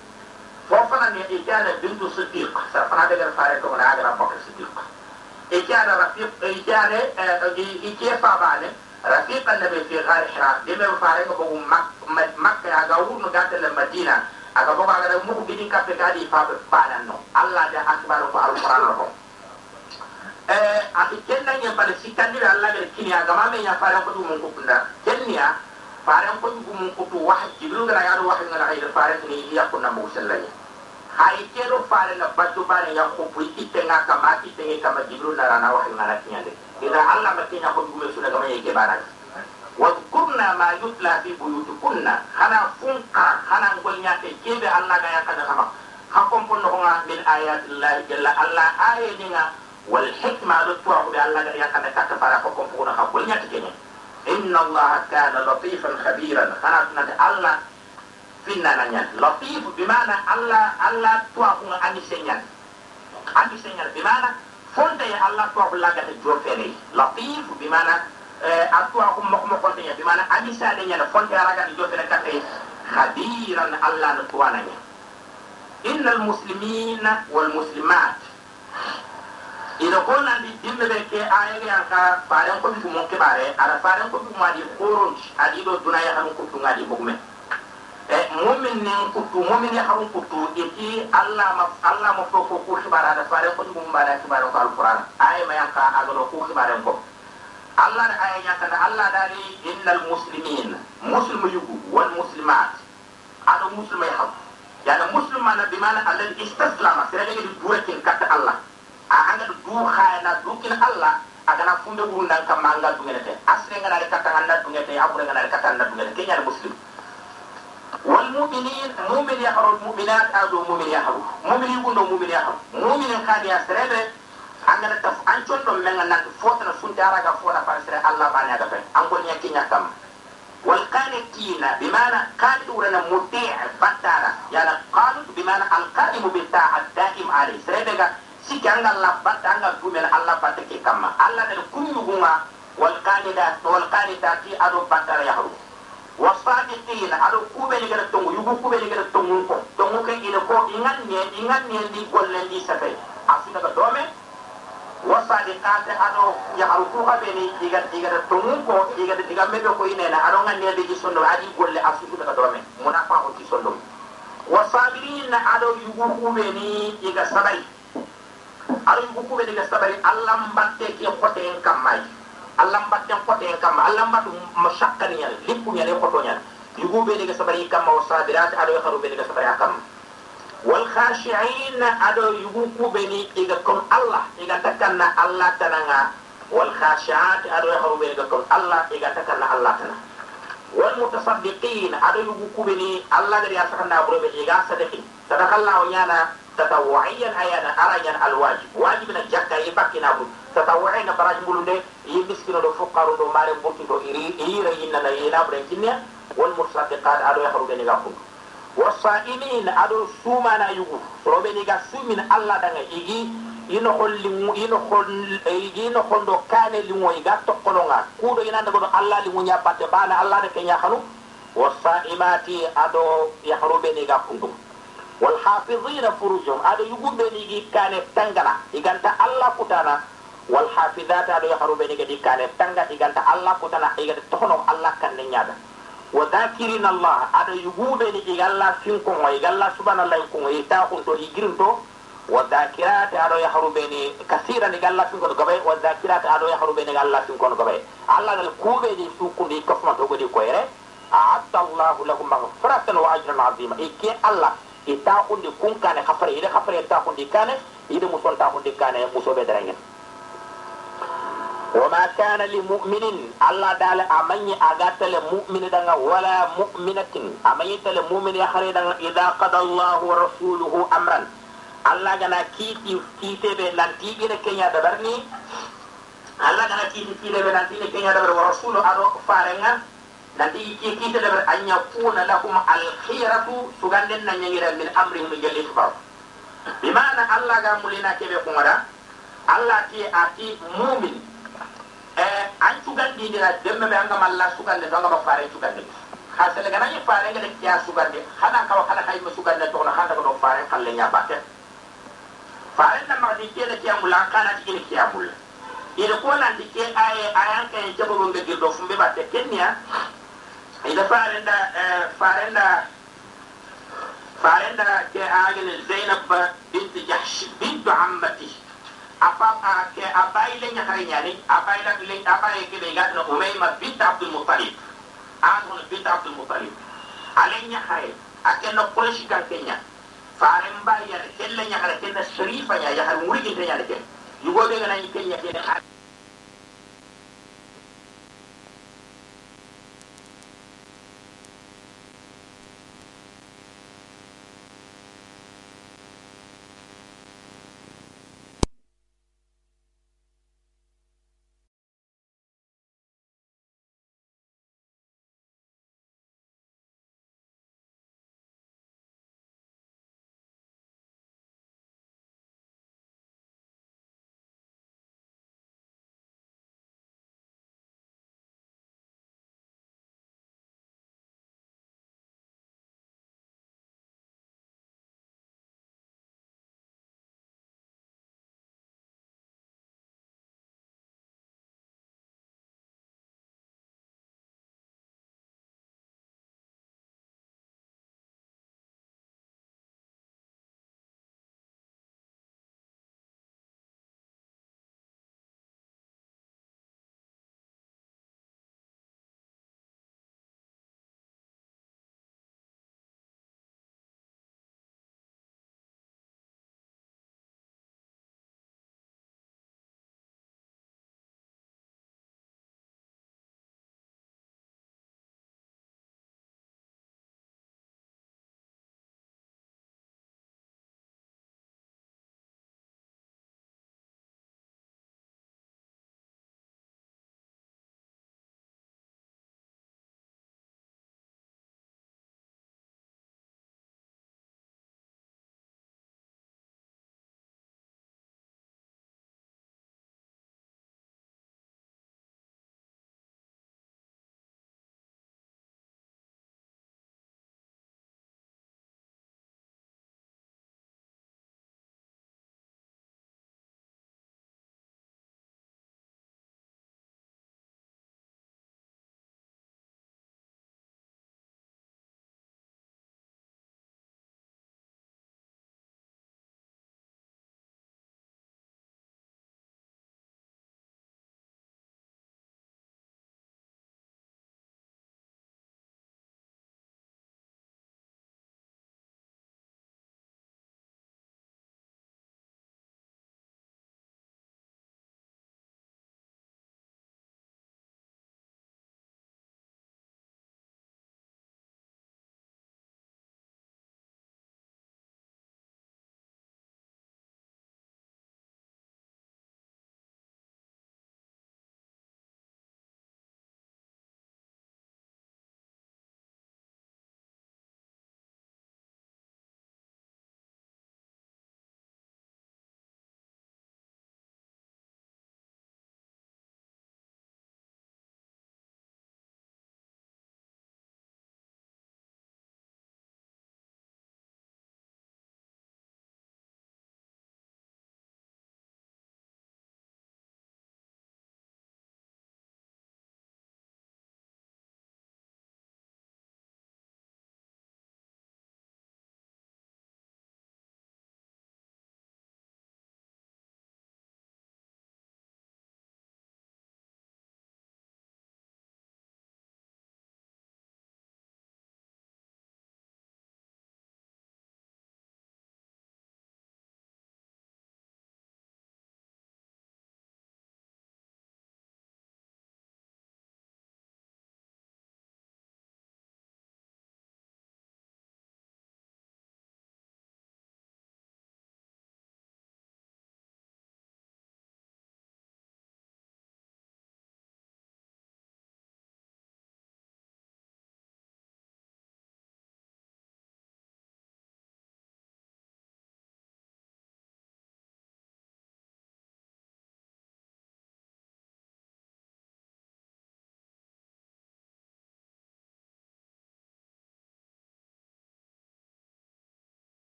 fofa na ne di kana bintu siddiq sa fana da fare ko na ga bakar siddiq e kana rafiq e e fa رفيق النبي في غار حراء دم فارق بقو مكة أغاور نغات المدينة أغاور أغاور مخ بدين كفي كادي فاب بانا نو الله ده أكبر فعل القرآن لكم أخي كنا يبقى سيكاني الله غير كيني أغاما من يفارق بقو من كفنا كنيا faran ko ngu mun kutu wahid jibril ngara yaro wahid ngara hayda faran ni ya kunna musallani hay kero faran na batu bare ya ko bu itte nga kama itte nga kama jibril na rana wahid ngara tinya Kita Allah mesti nakut sudah kami yang kebaran. Wadkurna ma yutla fi buyutukunna. Hana fungka, ke jebe Allah gaya kada sama. Hakum pun nukunga ayat Allah Allah ayat ninga. Wal hikmah lutua kubi Allah gaya kada para hukum pun ngolnya ke. Inna Allah kana latifan khabiran. Hana Allah finna nanya. Latif bimana Allah Allah konteñe allah tooko laggata jofeereyi latif bi mana a towaku fonte ya bi mana amisade ñana fonte ragata jofere kate khadiran allah no tuwanañe inna almuslimina walmuslimat ina di dimɓe be ke ayegeyan ka faren koɓitu mon keɓare aɗa faren koɓitumadi koronti aɗiɗo dunaya hanum koɓitungaɗi bogmen mu'min ne ko du mu'min ya harun ko du eti allah ma allah ma ko ko khibara da faran ko du mo bara khibara ko alquran. Aya ma yanka agalo ko khibara ko allah da aya yanka da allah dari innal muslimin. Muslimu yugu wal muslimat. Ado muslimai ham yana muslimana bimana alladhi istaslama sira ga di duwakin katta allah. A anga du khayna du kin Allah agana funde wurundan kam manga du ngene asre ngana de katanga nda dunga te abure ngana de katanga dunga ke nyar muslim والمؤمنين مؤمن يحرو المؤمنات أزو مؤمن يحرو مؤمن يقول مؤمن يحرو مؤمن كان يسرب angana taf an condo menga nan fotana funtara ga fona fansere Allah ba ne da fe an gonya kinya kam wal qanitina bimana qanitura na muti' batara yana qanut bimana al qaimu bi ta'at da'im alayhi srebega sikanga la batanga gumel Allah batake kama Allah da kunyu gunga wal qanida wal qanitati adu batara yahru wasabiqina aɗo kuɓeni gata tongu yugu kuɓeni gata tongun ko tongu ke ina ko iganne igannendi gollendi sakay a sinaga ɗome wasadiqate aɗo yaharu kuka ɓeni iga igata tongun ko igata diga meɓe ko inena aɗo ganneɓe ji sondo aɗi golle a susudaga ɗome mona fahoti sondo wasabirina aɗo yugu kuɓeni iga sabari aɗo yugu kuɓeni iga sabari allah mbatte ke hote en allah mbatten kote en kamma allah mbatu mashakkani ñal lippu ñal e koto ñal yugu be diga sabari kamma wa sabirat ado kharu be diga sabari kamma wal khashi'in ado yugu kube ni iga kom allah. Iga takanna allah tananga wal khashi'at ado kharu be diga kom allah. Iga takanna allah tana wal mutasaddiqin ado yugu kube ni allah gari asakanda buro be iga sadaqi sadakallahu nyana tatawu'iyan ayana arayan alwajib. Wajib na jakka ibakina bu tatawu'i tatawuhina baraj mbulunde yi miskinoɗo fukkaruɗo maare burtiɗo yiira yinnana yinaɓuɗen kinniya won mursadiqat aɗo yahruɓeni ga kundu wasaimin aɗo suumana yugu soroɓeni ga sumin allah ɗanga igi ino holɗo kane liŋo iga tokkolonga kuuɗo inandagoɗo allah liŋu ña batte bana allah de keña hanu wasaimati aɗo yahruɓeni ga kundu walhafidina furujum aɗo yuguɓeni igi kane tangana iganta allah kutana khanu wasaimati ado ya haru ni ga kundu والحافظين فروجهم هذا يقول بني كان تنغنا إذا الله كتانا والحافظات هذا يخرو بني كان تنغا إذا الله كتانا إذا تخنو الله كان نيادا وذاكرين الله هذا يقول بني إذا الله سينكم وإذا الله سبحانه الله يكون يتاقون تو يجرم تو والذاكرات هذا يخرو بني كثيرا إذا الله سينكم قبي والذاكرات هذا يخرو بني الله سينكم قبي الله الكوبي دي سوكون دي كفما تو دي كويره أعد الله لهم مغفرة وأجرا عظيما إيكي الله ita kundi kun kane khafare ida khafare ta kundi kane ida muson ta kundi kane muso be darangen وما كان لمؤمن الله دال امني اغاتل مؤمن دغا ولا مؤمنة امني تل مؤمن يخري دغا اذا قضى الله ورسوله امرا الله غنا كيتي كيتي be lanti ina kenya dabarni Allah gana kiti kile be lanti ina kenya dabar ورسوله ado farenga nanti ki kita da an yakuna lahum alkhiratu suganden nan yangira min amrihim jalli tubar bimana allah ga mulina kebe kumara allah ti ati mumin eh an sugandi dira demme be anga malla sugande to anga ba fare sugande khasele gana ni fare ga de kiya sugande khana kawa kala kay ma sugande to na khanda ko fare khalle nya batte fare na ma di kele kiya mulla kana ti kiya mulla ida ko nan di ke ay ayan kay jabo go ngir do fumbe batte kenya ida farenda farenda farenda ke agene zainab bint jahsh bint ammati apa ke abai le nyakare nyani abai la le abai ke le gadno umayma abdul muttalib. Adon bint abdul muttalib. Ale nyakare akenno quraish kan kenya faren ba ya kella nyakare kenna sharifa ya ya har muri ke nya ke yugo be ngana kenya kenya